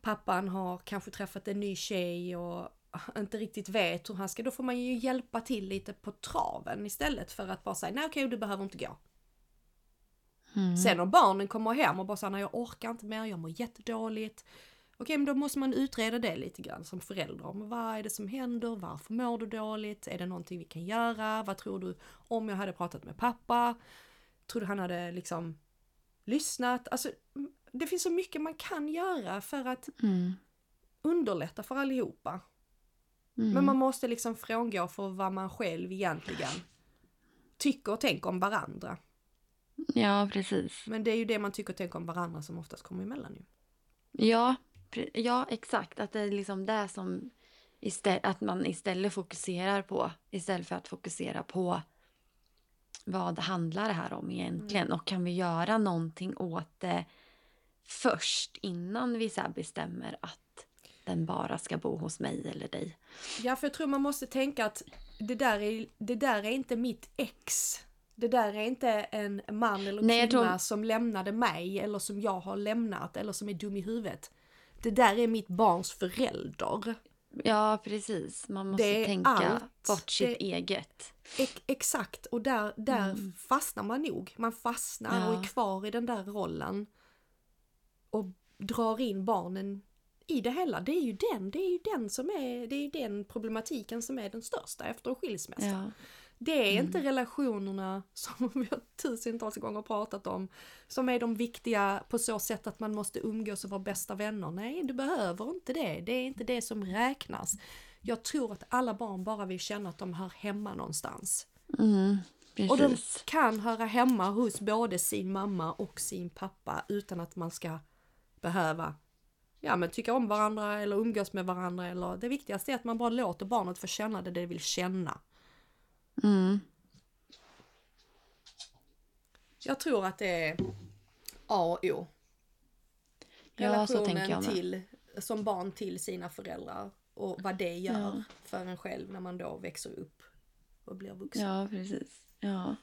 Speaker 2: pappan har kanske träffat en ny tjej och <laughs> inte riktigt vet hur han ska, då får man ju hjälpa till lite på traven istället för att bara säga nej okej du behöver inte gå.
Speaker 1: Mm.
Speaker 2: Sen om barnen kommer hem och bara säger jag orkar inte mer, jag mår jättedåligt. Okej men då måste man utreda det lite grann som förälder. Men vad är det som händer? Varför mår du dåligt? Är det någonting vi kan göra? Vad tror du om jag hade pratat med pappa? Tror du han hade liksom lyssnat? Alltså det finns så mycket man kan göra för att
Speaker 1: Mm.
Speaker 2: underlätta för allihopa.
Speaker 1: Mm.
Speaker 2: Men man måste liksom frångå för vad man själv egentligen tycker och tänker om varandra.
Speaker 1: Ja, precis.
Speaker 2: Men det är ju det man tycker och tänker om varandra som oftast kommer emellan ju.
Speaker 1: Ja, ja exakt. Att det är liksom det som istället, att man istället fokuserar på istället för att fokusera på vad handlar det här om egentligen och kan vi göra någonting åt det först innan vi så bestämmer att den bara ska bo hos mig eller dig.
Speaker 2: Ja, för jag tror man måste tänka att det där är, det där är inte mitt ex. Det där är inte en man eller
Speaker 1: Nej,
Speaker 2: kvinna
Speaker 1: tror-
Speaker 2: som lämnade mig eller som jag har lämnat eller som är dum i huvudet. Det där är mitt barns förälder.
Speaker 1: Ja, precis. Man måste tänka
Speaker 2: allt.
Speaker 1: bort sitt
Speaker 2: Det-
Speaker 1: eget.
Speaker 2: Ex- exakt, och där, där fastnar man nog. Man fastnar och
Speaker 1: Ja.
Speaker 2: är kvar i den där rollen. Och drar in barnen i det hela. Det är ju den, det är ju den som är, det är den problematiken som är den största efter en skilsmässa.
Speaker 1: Ja.
Speaker 2: Det är inte relationerna som <laughs> vi har tusentals gånger pratat om som är de viktiga på så sätt att man måste umgås och vara bästa vänner. Nej, du behöver inte det. Det är inte det som räknas. Jag tror att alla barn bara vill känna att de hör hemma någonstans.
Speaker 1: Mm,
Speaker 2: Och de kan höra hemma hos både sin mamma och sin pappa utan att man ska behöva ja, men tycka om varandra eller umgås med varandra. Eller, det viktigaste är att man bara låter barnet få känna det det vill känna.
Speaker 1: Mm.
Speaker 2: Jag tror att det är A och O.
Speaker 1: Ja,
Speaker 2: Relationen
Speaker 1: jag med.
Speaker 2: till, som barn till sina föräldrar och vad det gör
Speaker 1: Ja.
Speaker 2: för en själv när man då växer upp och blir vuxen.
Speaker 1: Ja, precis. Ja.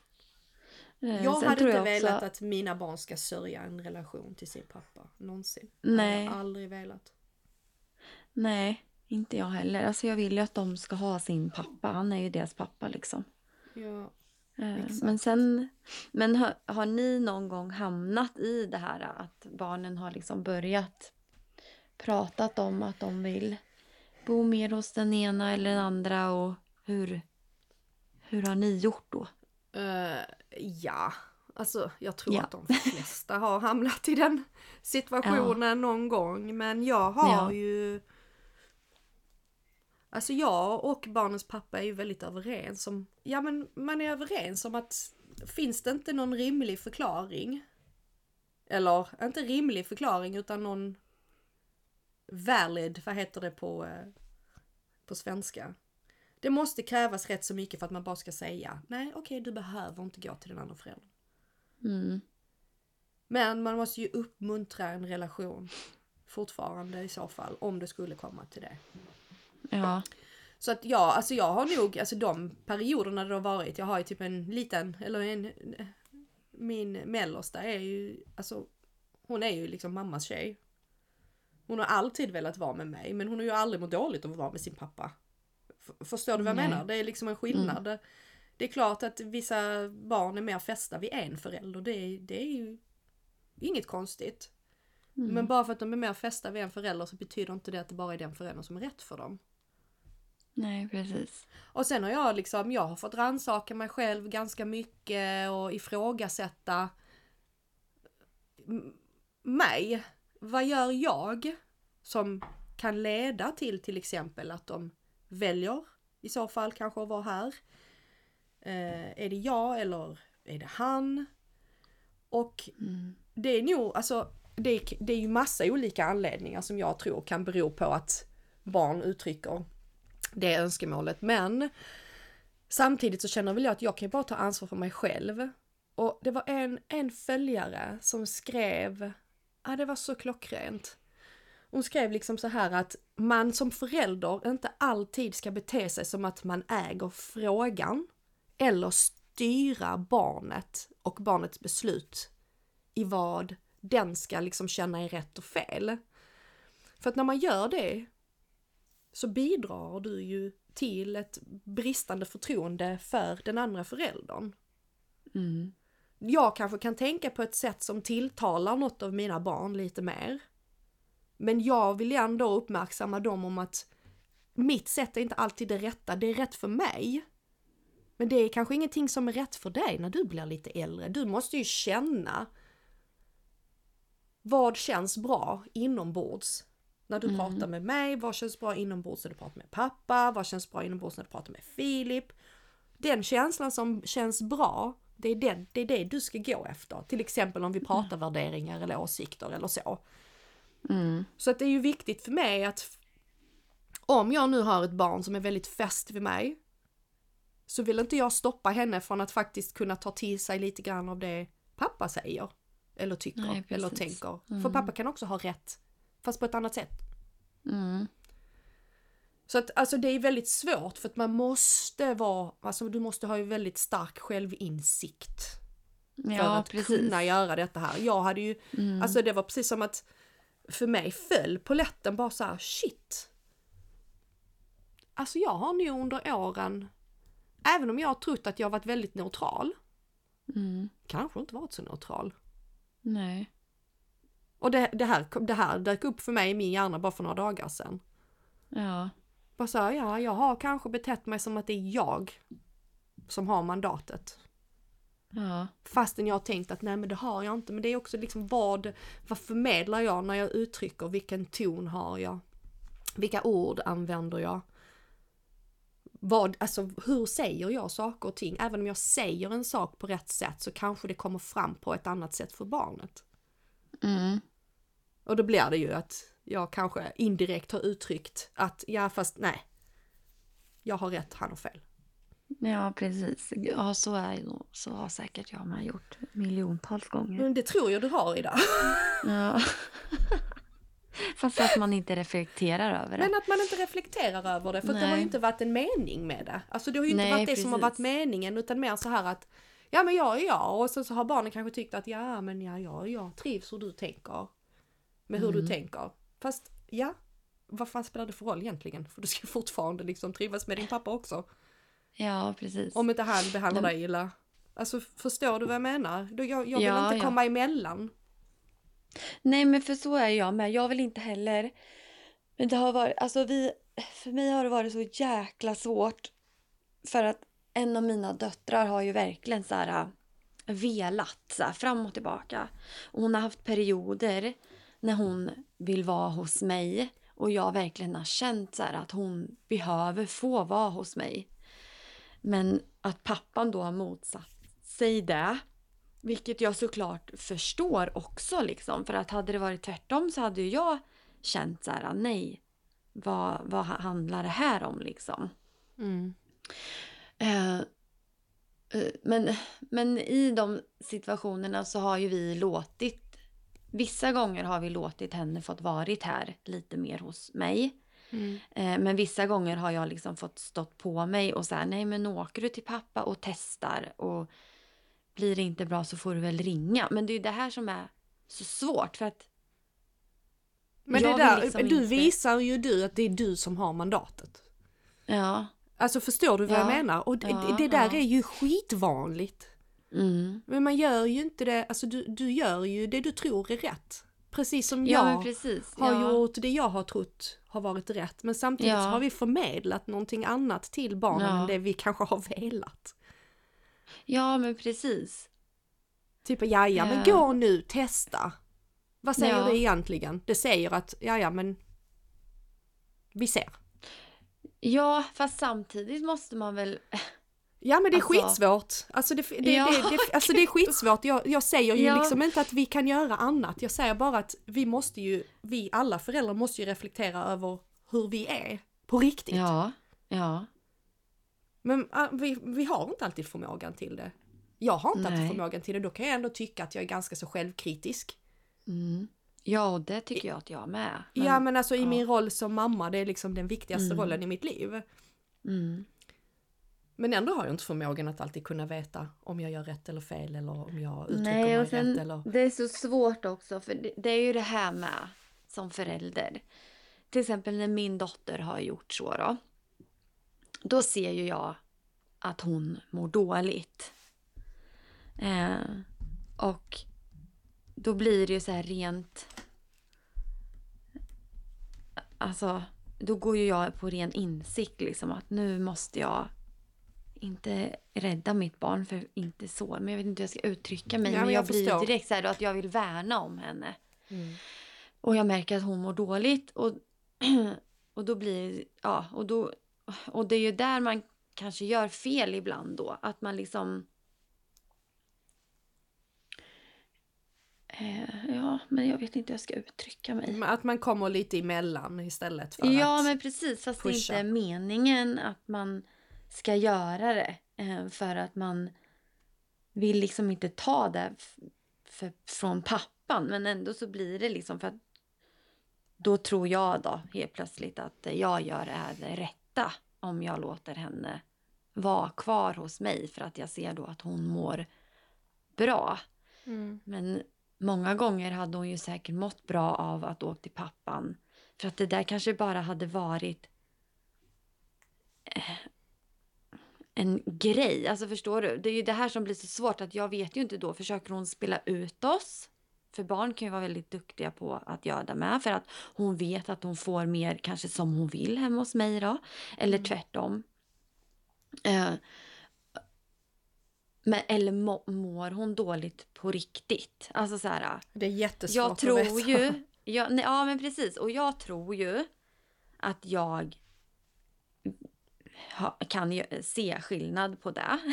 Speaker 1: Eh,
Speaker 2: jag
Speaker 1: sen
Speaker 2: hade inte
Speaker 1: jag också-
Speaker 2: velat att mina barn ska sörja en relation till sin pappa. Någonsin.
Speaker 1: Nej.
Speaker 2: Jag har aldrig velat.
Speaker 1: Nej, inte jag heller. Alltså jag vill ju att de ska ha sin pappa. Han är ju deras pappa liksom.
Speaker 2: Ja.
Speaker 1: Eh,
Speaker 2: Exakt.
Speaker 1: Men sen, men har, har ni någon gång hamnat i det här att barnen har liksom börjat pratat om att de vill bo mer hos den ena eller den andra och hur, hur har ni gjort då?
Speaker 2: Eh, ja, alltså jag tror
Speaker 1: Ja.
Speaker 2: att de flesta har hamnat i den <laughs> situationen någon gång. Men jag har
Speaker 1: Ja.
Speaker 2: ju... Alltså jag och barnens pappa är ju väldigt överens om... Ja men man är överens om att finns det inte någon rimlig förklaring eller inte rimlig förklaring utan någon valid, vad heter det på, eh, på svenska? Det måste krävas rätt så mycket för att man bara ska säga nej okej du behöver inte gå till den andra föräldern.
Speaker 1: Mm.
Speaker 2: Men man måste ju uppmuntra en relation fortfarande i så fall om det skulle komma till det.
Speaker 1: Ja,
Speaker 2: Så att ja, alltså jag har nog, alltså de perioderna det har varit, jag har ju typ en liten, eller en, min mellersta är ju, alltså hon är ju liksom mammas tjej. Hon har alltid velat vara med mig men hon har ju aldrig mått dåligt av att vara med sin pappa. F- Förstår du vad jag
Speaker 1: Nej.
Speaker 2: menar? Det är liksom en skillnad. Det- Det är klart att vissa barn är mer fästa vid en förälder, det, det är ju inget konstigt. Men bara för att de är mer fästa vid en förälder så betyder inte det att det bara är den föräldern som är rätt för dem.
Speaker 1: Nej, precis.
Speaker 2: Och sen har jag liksom, jag har fått rannsaka mig själv ganska mycket och ifrågasätta mig. Vad gör jag som kan leda till till exempel att de väljer i så fall kanske att vara här? Eh, är det jag eller är det han? Och
Speaker 1: Mm.
Speaker 2: det är nog, alltså det är, det är ju massa olika anledningar som jag tror kan bero på att barn uttrycker det önskemålet. Men samtidigt så känner väl jag att jag kan ju bara ta ansvar för mig själv. Och det var en, en följare som skrev, ja det var så klockrent. Hon skrev liksom så här att man som förälder inte alltid ska bete sig som att man äger frågan eller styra barnet och barnets beslut i vad den ska liksom känna är rätt och fel. För att när man gör det så bidrar du ju till ett bristande förtroende för den andra föräldern.
Speaker 1: Mm.
Speaker 2: Jag kanske kan tänka på ett sätt som tilltalar något av mina barn lite mer. Men jag vill ändå uppmärksamma dem om att mitt sätt är inte alltid det rätta, det är rätt för mig. Men det är kanske ingenting som är rätt för dig när du blir lite äldre. Du måste ju känna vad känns bra inombords när du pratar med mig? Vad känns bra inombords när du pratar med pappa? Vad känns bra inombords när du pratar med Filip? Den känslan som känns bra, det är, den, det är det du ska gå efter. Till exempel om vi pratar värderingar eller åsikter eller så.
Speaker 1: Mm.
Speaker 2: Så att det är ju viktigt för mig att om jag nu har ett barn som är väldigt fäst vid mig så vill inte jag stoppa henne från att faktiskt kunna ta till sig lite grann av det pappa säger. Eller tycker,
Speaker 1: Nej,
Speaker 2: eller tänker. För pappa kan också ha rätt, fast på ett annat sätt.
Speaker 1: Mm.
Speaker 2: Så att alltså det är väldigt svårt för att man måste vara, alltså du måste ha ju väldigt stark självinsikt för
Speaker 1: Ja,
Speaker 2: att
Speaker 1: precis.
Speaker 2: kunna göra detta här. Jag hade ju,
Speaker 1: Mm.
Speaker 2: alltså det var precis som att för mig föll polletten bara så här, shit. Alltså jag har nu under åren, även om jag har trott att jag varit väldigt neutral,
Speaker 1: Mm.
Speaker 2: kanske inte varit så neutral.
Speaker 1: Nej.
Speaker 2: Och det, det, här, det här dök upp för mig i min hjärna bara för några dagar sedan.
Speaker 1: Ja.
Speaker 2: Bara så här, ja, jag har kanske betett mig som att det är jag som har mandatet.
Speaker 1: Ja.
Speaker 2: Fastän jag har tänkt att nej men det har jag inte. Men det är också liksom vad, vad förmedlar jag när jag uttrycker, vilken ton har jag? Vilka ord använder jag? Vad, alltså hur säger jag saker och ting? Även om jag säger en sak på rätt sätt så kanske det kommer fram på ett annat sätt för barnet.
Speaker 1: Mm.
Speaker 2: Och då blir det ju att jag kanske indirekt har uttryckt att ja fast nej. Jag har rätt, han har fel.
Speaker 1: Ja, precis. Ja, så är det. Så har säkert jag med gjort miljontals gånger.
Speaker 2: Men det tror jag du har Ida. <laughs>
Speaker 1: Ja. <laughs> Fast att man inte reflekterar över det.
Speaker 2: Men att man inte reflekterar över det för det har ju inte varit en mening med det. Alltså det har ju inte
Speaker 1: Nej,
Speaker 2: varit det som har varit
Speaker 1: precis.
Speaker 2: meningen utan mer så här att ja men jag är jag och sen så har barnen kanske tyckt att ja men ja, jag, jag trivs hur du tänker. Med hur
Speaker 1: Mm.
Speaker 2: du tänker. Fast ja, vad fan spelar det för roll egentligen? För du ska <laughs> fortfarande liksom trivas med din pappa också.
Speaker 1: Ja, precis.
Speaker 2: Om inte han behandlar dig illa. Alltså förstår du vad jag menar? Jag, jag vill
Speaker 1: Ja,
Speaker 2: inte
Speaker 1: ja.
Speaker 2: komma emellan.
Speaker 1: Nej, men för så är jag med. Jag vill inte heller... Men det har varit... Alltså vi... För mig har det varit så jäkla svårt. För att en av mina döttrar har ju verkligen så här velat så här, fram och tillbaka. Och hon har haft perioder när hon vill vara hos mig. Och jag verkligen har känt så här att hon behöver få vara hos mig. Men att pappan då har motsatt sig det. Vilket jag såklart förstår också liksom. För att hade det varit tvärtom så hade ju jag känt så här, nej. Vad, vad handlar det här om liksom?
Speaker 2: Mm.
Speaker 1: Eh, men, men i de situationerna så har ju vi låtit Vissa gånger har vi låtit henne fått varit här lite mer hos mig.
Speaker 2: Mm.
Speaker 1: Eh, men vissa gånger har jag liksom fått stått på mig och säga nej men nu åker du till pappa och testar och blir det inte bra så får du väl ringa. Men det är det här som är så svårt för att
Speaker 2: Men
Speaker 1: Jag
Speaker 2: det där,
Speaker 1: liksom
Speaker 2: du
Speaker 1: inte-
Speaker 2: visar ju du att det är du som har mandatet.
Speaker 1: ja,
Speaker 2: Alltså förstår du vad jag
Speaker 1: Ja.
Speaker 2: menar? Och det,
Speaker 1: Ja,
Speaker 2: det där
Speaker 1: ja.
Speaker 2: är ju skitvanligt.
Speaker 1: Mm,
Speaker 2: Men man gör ju inte det, alltså du, du gör ju det du tror är rätt. precis som
Speaker 1: Ja,
Speaker 2: jag
Speaker 1: precis.
Speaker 2: har
Speaker 1: ja.
Speaker 2: gjort det jag har trott har varit rätt. Men samtidigt
Speaker 1: Ja.
Speaker 2: har vi förmedlat någonting annat till barnen än det vi kanske har velat.
Speaker 1: ja, men precis.
Speaker 2: Typ, ja ja men gå nu, testa. Vad säger
Speaker 1: Ja.
Speaker 2: det egentligen? Det säger att, ja ja men vi ser.
Speaker 1: Ja, fast samtidigt måste man väl...
Speaker 2: Ja men det är
Speaker 1: Alltså-
Speaker 2: skitsvårt. Alltså det, det,
Speaker 1: Ja.
Speaker 2: det, det, <laughs> alltså det är skitsvårt. Jag, jag säger ju
Speaker 1: Ja.
Speaker 2: liksom inte att vi kan göra annat. Jag säger bara att vi måste ju, vi alla föräldrar måste ju reflektera över hur vi är på riktigt.
Speaker 1: Ja, ja.
Speaker 2: Men äh, vi, vi har inte alltid förmågan till det. Jag har inte alltid
Speaker 1: Nej.
Speaker 2: förmågan till det. Då kan jag ändå tycka att jag är ganska så självkritisk.
Speaker 1: Mm. Ja, och det tycker jag att jag med.
Speaker 2: ja men alltså i
Speaker 1: ja.
Speaker 2: min roll som mamma, det är liksom den viktigaste
Speaker 1: Mm.
Speaker 2: rollen i mitt liv.
Speaker 1: Mm.
Speaker 2: Men ändå har jag inte förmågan att alltid kunna veta om jag gör rätt eller fel eller om jag uttrycker
Speaker 1: Nej,
Speaker 2: mig rätt eller...
Speaker 1: det är så svårt också, för det, det är ju det här med som förälder. Till exempel när min dotter har gjort så då. Då ser ju jag att hon mår dåligt. Eh, och då blir det ju så här rent... Alltså, då går ju jag på ren insikt liksom att nu måste jag inte rädda mitt barn för inte så, men jag vet inte hur jag ska uttrycka mig.
Speaker 2: Ja,
Speaker 1: men
Speaker 2: men
Speaker 1: jag,
Speaker 2: jag
Speaker 1: blir
Speaker 2: förstår.
Speaker 1: direkt så här då att jag vill värna om henne.
Speaker 2: Mm.
Speaker 1: Och jag märker att hon mår dåligt och, <clears throat> och då blir ja, och då och det är ju där man kanske gör fel ibland då, att man liksom eh, Ja, men jag vet inte hur jag ska uttrycka mig.
Speaker 2: Att man kommer lite emellan istället för
Speaker 1: Ja,
Speaker 2: att...
Speaker 1: men precis. Fast det
Speaker 2: pusha.
Speaker 1: inte är meningen att man ska göra det. eh, För att man vill liksom inte ta det för, från pappan. Men ändå så blir det liksom för att då tror jag då helt plötsligt att det jag gör är det rätta. Om jag låter henne vara kvar hos mig för att jag ser då att hon mår bra.
Speaker 2: Mm.
Speaker 1: Men många gånger hade hon ju säkert mått bra av att åka till pappan. För att det där kanske bara hade varit eh, en grej. Alltså förstår du? Det är ju det här som blir så svårt att jag vet ju inte då. Försöker hon spela ut oss? För barn kan ju vara väldigt duktiga på att göra det med. För att hon vet att hon får mer kanske som hon vill hemma hos mig då. Eller tvärtom. Eh, men, eller må, mår hon dåligt på riktigt? Alltså så här.
Speaker 2: Det är jättesvårt
Speaker 1: Jag
Speaker 2: att
Speaker 1: tror
Speaker 2: veta.
Speaker 1: ju... <laughs> Jag, nej, ja, men precis. Och jag tror ju att jag ha, kan ju se skillnad på det. <laughs>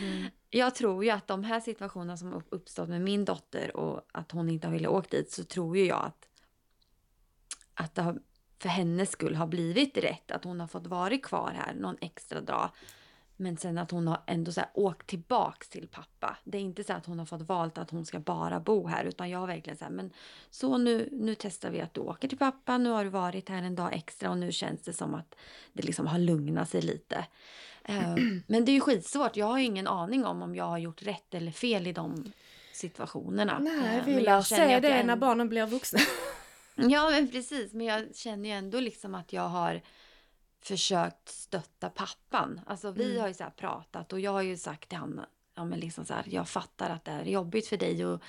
Speaker 2: Mm.
Speaker 1: Jag tror ju att de här situationerna som upp- uppstått med min dotter och att hon inte har velat åka dit så tror ju jag att, att det har, för hennes skull har blivit rätt. Att hon har fått vara kvar här någon extra dag. Men sen att hon har ändå så här åkt tillbaks till pappa. Det är inte så att hon har fått valt att hon ska bara bo här. Utan jag har verkligen så här, men så nu, nu testar vi att du åker till pappa. Nu har du varit här en dag extra och nu känns det som att det liksom har lugnat sig lite. Eh, <clears throat> men det är ju skitsvårt. Jag har ju ingen aning om om jag har gjort rätt eller fel i de situationerna.
Speaker 2: Nej, vi lär se det när
Speaker 1: ändå-
Speaker 2: barnen blir vuxna. <laughs>
Speaker 1: Ja, men precis. Men jag känner ju ändå liksom att jag har försökt stötta pappan. Alltså vi
Speaker 2: Mm.
Speaker 1: har ju så här pratat och jag har ju sagt till honom, ja men liksom så här, jag fattar att det är jobbigt för dig och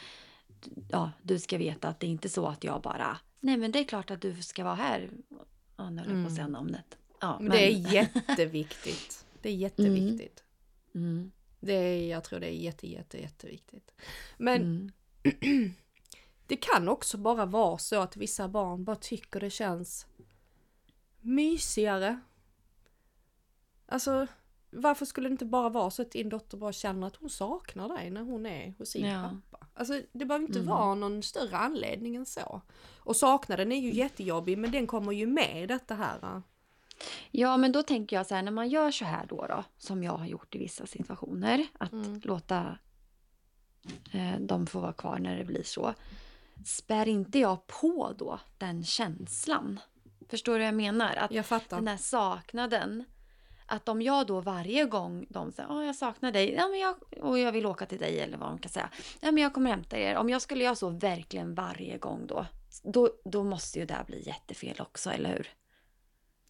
Speaker 1: ja, du ska veta att det är inte så att jag bara, nej men det är klart att du ska vara här. Ja, nu höll jag på att säga namnet. Ja,
Speaker 2: Men det är jätteviktigt. Det är jätteviktigt. <laughs>
Speaker 1: Mm,
Speaker 2: Det är, jag tror det är jätte, jätte, jätteviktigt. Men
Speaker 1: mm, <clears throat>
Speaker 2: det kan också bara vara så att vissa barn bara tycker det känns mysigare. Alltså, varför skulle det inte bara vara så att din dotter bara känner att hon saknar dig när hon är hos sin
Speaker 1: Ja.
Speaker 2: pappa? Alltså, det behöver inte
Speaker 1: Mm.
Speaker 2: vara någon större anledning än så. Och saknaden är ju jättejobbig, men den kommer ju med i detta här.
Speaker 1: Ja, men då tänker jag så här, när man gör så här då, då som jag har gjort i vissa situationer, att
Speaker 2: Mm.
Speaker 1: låta eh, dem få vara kvar när det blir så. Spär inte jag på då den känslan? Förstår du vad jag menar? Att
Speaker 2: Jag fattar.
Speaker 1: den här saknaden, att om jag då varje gång de säger att jag saknar dig ja, men jag, och jag vill åka till dig eller vad de kan säga. Ja, men jag kommer hämta er. Om jag skulle göra så verkligen varje gång då, då, då måste ju det här bli jättefel också, eller hur?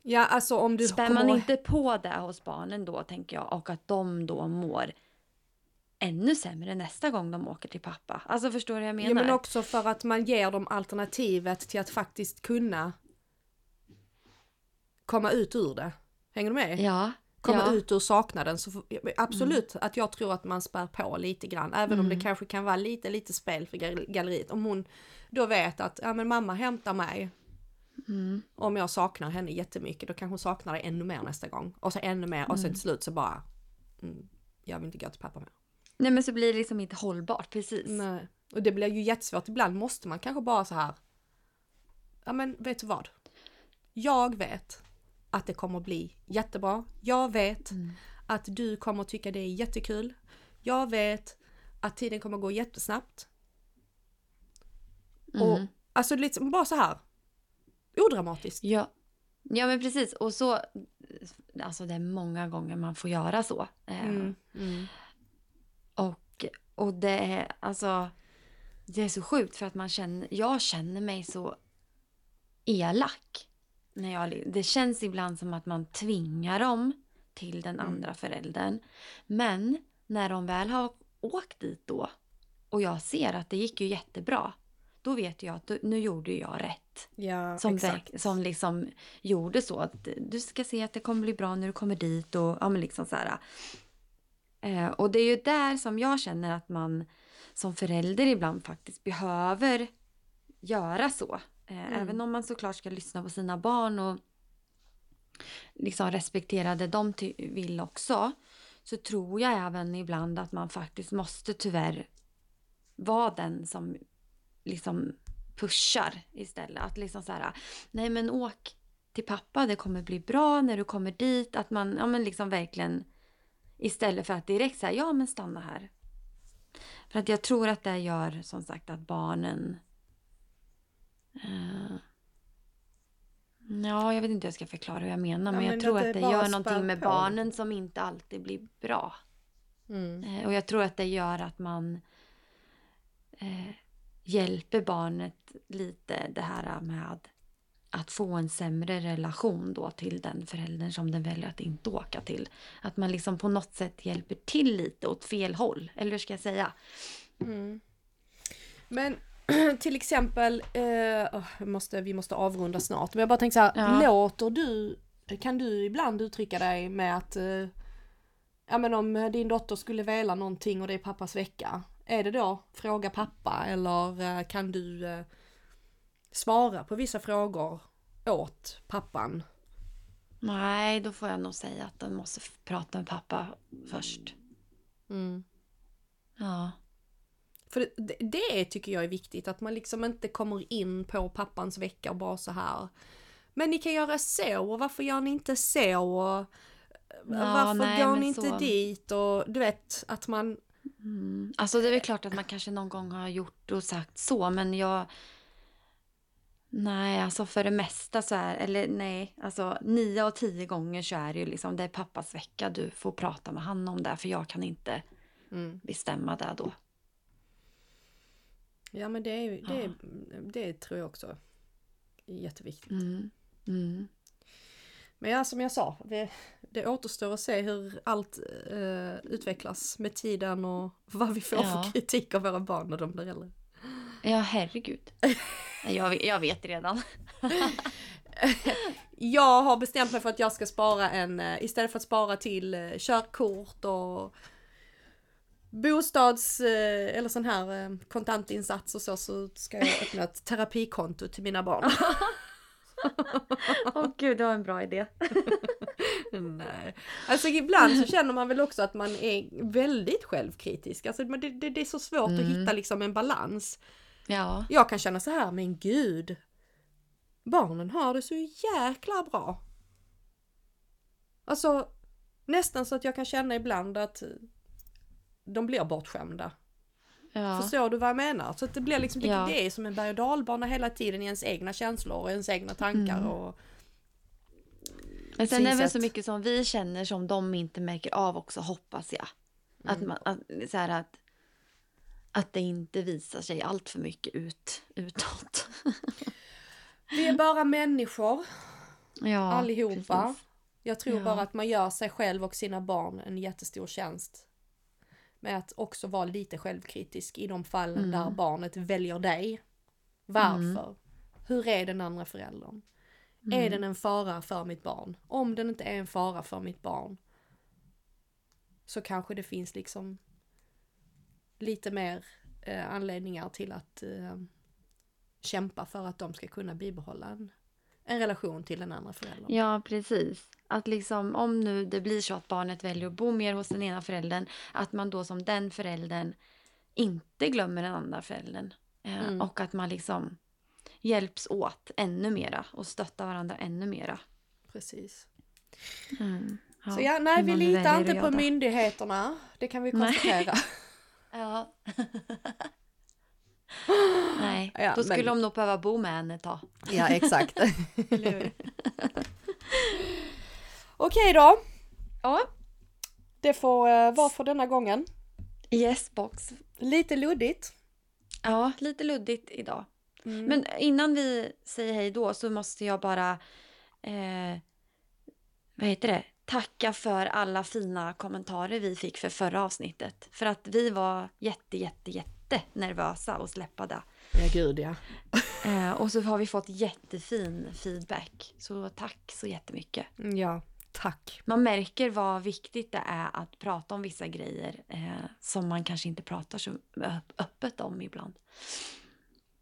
Speaker 2: Ja, alltså om du
Speaker 1: Spär man inte på det hos barnen då, tänker jag, och att de då mår ännu sämre nästa gång de åker till pappa. Alltså förstår du vad jag menar?
Speaker 2: Ja men också för att man ger dem alternativet till att faktiskt kunna komma ut ur det. Hänger du med?
Speaker 1: Ja.
Speaker 2: Komma
Speaker 1: ja.
Speaker 2: ut ur saknaden. Så absolut att jag tror att man spär på lite grann. Även om
Speaker 1: Mm.
Speaker 2: det kanske kan vara lite, lite spel för gal- galleriet. Om hon då vet att, ja men mamma hämtar mig.
Speaker 1: Mm.
Speaker 2: Om jag saknar henne jättemycket då kanske hon saknar det ännu mer nästa gång. Och så ännu mer och sen
Speaker 1: Mm.
Speaker 2: till slut så bara, mm, jag vill inte gå till pappa mer.
Speaker 1: Nej men så blir det liksom inte hållbart, precis.
Speaker 2: Nej. Och det blir ju jättesvårt. Ibland måste man kanske bara så här. Ja men vet du vad? Jag vet att det kommer bli jättebra. Jag vet
Speaker 1: Mm.
Speaker 2: att du kommer tycka det är jättekul. Jag vet att tiden kommer gå jättesnabbt. Och
Speaker 1: Mm.
Speaker 2: alltså liksom bara så här. Odramatiskt.
Speaker 1: Ja. ja, men precis. Och så, alltså det är många gånger man får göra så. Eh,
Speaker 2: Mm. Mm.
Speaker 1: Och, och det är alltså, det är så sjukt för att man känner, jag känner mig så elak. När jag, det känns ibland som att man tvingar dem till den
Speaker 2: Mm.
Speaker 1: andra föräldern. Men när de väl har åkt dit då och jag ser att det gick ju jättebra. Då vet jag att nu gjorde jag rätt.
Speaker 2: Ja,
Speaker 1: Som,
Speaker 2: exakt.
Speaker 1: verk- som liksom gjorde så att du ska se att det kommer bli bra när du kommer dit och ja men liksom så här. Eh, och det är ju där som jag känner att man som förälder ibland faktiskt behöver göra så. Eh,
Speaker 2: Mm.
Speaker 1: Även om man såklart ska lyssna på sina barn och liksom respektera det de vill också. Så tror jag även ibland att man faktiskt måste tyvärr vara den som liksom pushar istället. Att liksom så här, nej men åk till pappa, det kommer bli bra när du kommer dit. Att man, ja men liksom verkligen istället för att direkt säga, ja men stanna här. För att jag tror att det gör som sagt att barnen eh, Ja, jag vet inte hur jag ska förklara hur jag menar.
Speaker 2: Ja,
Speaker 1: men jag
Speaker 2: men
Speaker 1: tror
Speaker 2: att
Speaker 1: att
Speaker 2: det
Speaker 1: gör någonting med
Speaker 2: på.
Speaker 1: barnen som inte alltid blir bra.
Speaker 2: Mm.
Speaker 1: Eh, Och jag tror att det gör att man eh, hjälper barnet lite det här med att få en sämre relation då till den föräldern som den väljer att inte åka till. Att man liksom på något sätt hjälper till lite åt fel håll. Eller hur ska jag säga?
Speaker 2: Mm. Men <clears throat> till exempel, eh, måste, vi måste avrunda snart, men jag bara tänkte så här,
Speaker 1: Ja.
Speaker 2: låter du, kan du ibland uttrycka dig med att, eh, ja men om din dotter skulle vela någonting och det är pappas vecka, är det då fråga pappa eller eh, kan du eh, svara på vissa frågor åt pappan?
Speaker 1: Nej, då får jag nog säga att den måste prata med pappa först.
Speaker 2: Mm.
Speaker 1: Ja.
Speaker 2: För det, det tycker jag är viktigt, att man liksom inte kommer in på pappans vecka och bara så här. Men ni kan göra så och varför gör ni inte så? Och varför
Speaker 1: nej,
Speaker 2: går ni inte
Speaker 1: så-
Speaker 2: dit? Och du vet att man...
Speaker 1: Mm. Alltså det är väl klart att man kanske någon gång har gjort och sagt så, men jag... Nej, alltså för det mesta så är, eller nej, alltså nio av tio gånger så är det ju liksom, det är pappas vecka, du får prata med han om det, för jag kan inte
Speaker 2: Mm.
Speaker 1: bestämma det då.
Speaker 2: Ja men det, är, det, är, det tror jag också är jätteviktigt.
Speaker 1: Mm. Mm.
Speaker 2: Men ja, som jag sa, det, det återstår att se hur allt eh, utvecklas med tiden och vad vi får
Speaker 1: Ja.
Speaker 2: för kritik av våra barn när de blir äldre.
Speaker 1: Ja, herregud. Jag, jag vet redan. <laughs>
Speaker 2: Jag har bestämt mig för att jag ska spara en, eh, istället för att spara till eh, körkort och bostads eh, eller sån här eh, kontantinsats och så, så ska jag öppna ett terapikonto till mina barn. <laughs>
Speaker 1: Åh gud, det var en bra idé. <laughs>
Speaker 2: Nej. Alltså ibland så känner man väl också att man är väldigt självkritisk. Alltså det, det, det är så svårt att hitta liksom en balans.
Speaker 1: Ja.
Speaker 2: Jag kan känna så här, men gud. Barnen har det så jäkla bra. Alltså nästan så att jag kan känna ibland att de blir bortskämda.
Speaker 1: ja.
Speaker 2: Förstår du vad jag menar? Så det blir liksom,
Speaker 1: Ja.
Speaker 2: det är som en berg och dalbana hela tiden i ens egna känslor och ens egna tankar.
Speaker 1: Mm.
Speaker 2: Och,
Speaker 1: Men sen är det väl
Speaker 2: synsätt.
Speaker 1: så mycket som vi känner som de inte märker av också, hoppas jag. Att,
Speaker 2: Mm.
Speaker 1: man, att, så här att, att det inte visar sig allt för mycket ut, utåt. <laughs>
Speaker 2: vi är bara människor.
Speaker 1: Ja,
Speaker 2: allihopa.
Speaker 1: precis.
Speaker 2: Jag tror
Speaker 1: Ja.
Speaker 2: bara att man gör sig själv och sina barn en jättestor tjänst. Med att också vara lite självkritisk i de fallen
Speaker 1: Mm.
Speaker 2: där barnet väljer dig. Varför? Hur är den andra föräldern?
Speaker 1: Mm.
Speaker 2: Är den en fara för mitt barn? Om den inte är en fara för mitt barn så kanske det finns liksom lite mer eh, anledningar till att eh, kämpa för att de ska kunna bibehålla en, en relation till den andra föräldern.
Speaker 1: Ja, precis. Att liksom, om nu det blir så att barnet väljer att bo mer hos den ena föräldern, att man då som den föräldern inte glömmer den andra föräldern. Eh,
Speaker 2: Mm.
Speaker 1: Och att man liksom hjälps åt ännu mera och stöttar varandra ännu mera.
Speaker 2: Precis.
Speaker 1: Mm. Ja,
Speaker 2: Så ja, nej vi litar inte på myndigheterna. Det kan vi konstatera. <laughs>
Speaker 1: Ja. <laughs> <gasps> Nej,
Speaker 2: Ja,
Speaker 1: då skulle
Speaker 2: men-
Speaker 1: de nog behöva bo med en ett tag.
Speaker 2: ja, exakt. <laughs> <laughs> Okej då.
Speaker 1: Ja.
Speaker 2: Det får eh, vara för denna gången.
Speaker 1: Yes box.
Speaker 2: Lite luddigt.
Speaker 1: Ja, lite luddigt idag.
Speaker 2: Mm.
Speaker 1: Men innan vi säger hej då så måste jag bara eh, vad heter det? tacka för alla fina kommentarer vi fick för förra avsnittet. För att vi var jätte, jätte, jätte nervösa och släppade.
Speaker 2: Ja, gud ja.
Speaker 1: Eh, och så har vi fått jättefin feedback. Så tack så jättemycket.
Speaker 2: Ja, tack.
Speaker 1: Man märker vad viktigt det är att prata om vissa grejer eh, som man kanske inte pratar så öppet om ibland.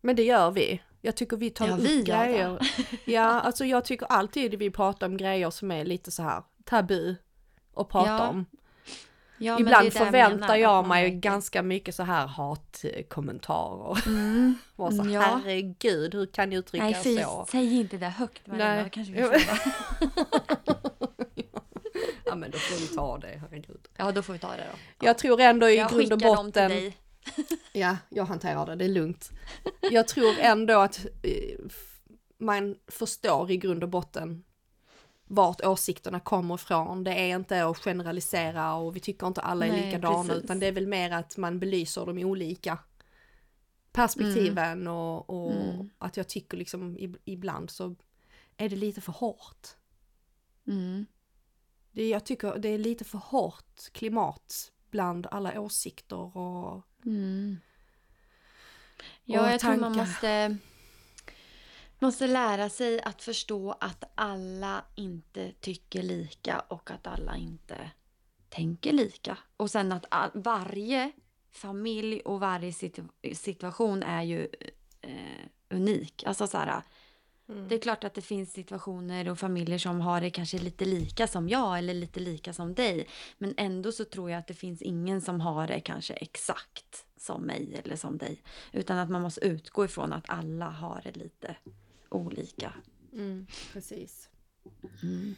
Speaker 2: Men det gör vi. Jag tycker vi tar
Speaker 1: Ja,
Speaker 2: upp
Speaker 1: vi det.
Speaker 2: grejer. <laughs> Ja, alltså jag tycker alltid vi pratar om grejer som är lite så här tabu att prata
Speaker 1: Ja,
Speaker 2: om.
Speaker 1: Ja,
Speaker 2: Ibland förväntar jag,
Speaker 1: man
Speaker 2: mig ganska mycket så här hatkommentarer. <laughs>
Speaker 1: Mm.
Speaker 2: Var så,
Speaker 1: Mm, ja.
Speaker 2: herregud, hur kan ni uttrycka
Speaker 1: Nej, fy,
Speaker 2: så?
Speaker 1: säg inte det högt
Speaker 2: Nej.
Speaker 1: då kanske vi
Speaker 2: Jo.
Speaker 1: får <laughs> <laughs>
Speaker 2: Ja men då får vi ta det, herregud.
Speaker 1: Ja, då får vi ta det då.
Speaker 2: Jag tror ändå i
Speaker 1: jag
Speaker 2: grund och
Speaker 1: skickar dem till
Speaker 2: botten,
Speaker 1: dig.
Speaker 2: ja jag hanterar det, det är lugnt. Jag tror ändå att eh, man förstår i grund och botten vart åsikterna kommer ifrån. Det är inte att generalisera och vi tycker inte alla är
Speaker 1: Nej,
Speaker 2: likadana
Speaker 1: precis.
Speaker 2: utan det är väl mer att man belyser de olika perspektiven och, och
Speaker 1: Mm.
Speaker 2: att jag tycker liksom ib- ibland så är det lite för hårt.
Speaker 1: Mm.
Speaker 2: Det, jag tycker det är lite för hårt klimat bland alla åsikter och
Speaker 1: Mm. Ja,
Speaker 2: Och
Speaker 1: jag tror man
Speaker 2: tankar.
Speaker 1: måste, måste lära sig att förstå att alla inte tycker lika och att alla inte tänker lika. Och sen att all, varje familj och varje situ- situation är ju eh, unik. Alltså så här,
Speaker 2: Mm.
Speaker 1: det är klart att det finns situationer och familjer som har det kanske lite lika som jag eller lite lika som dig. Men ändå så tror jag att det finns ingen som har det kanske exakt som mig eller som dig. Utan att man måste utgå ifrån att alla har det lite olika.
Speaker 2: Mm, precis.
Speaker 1: Mm.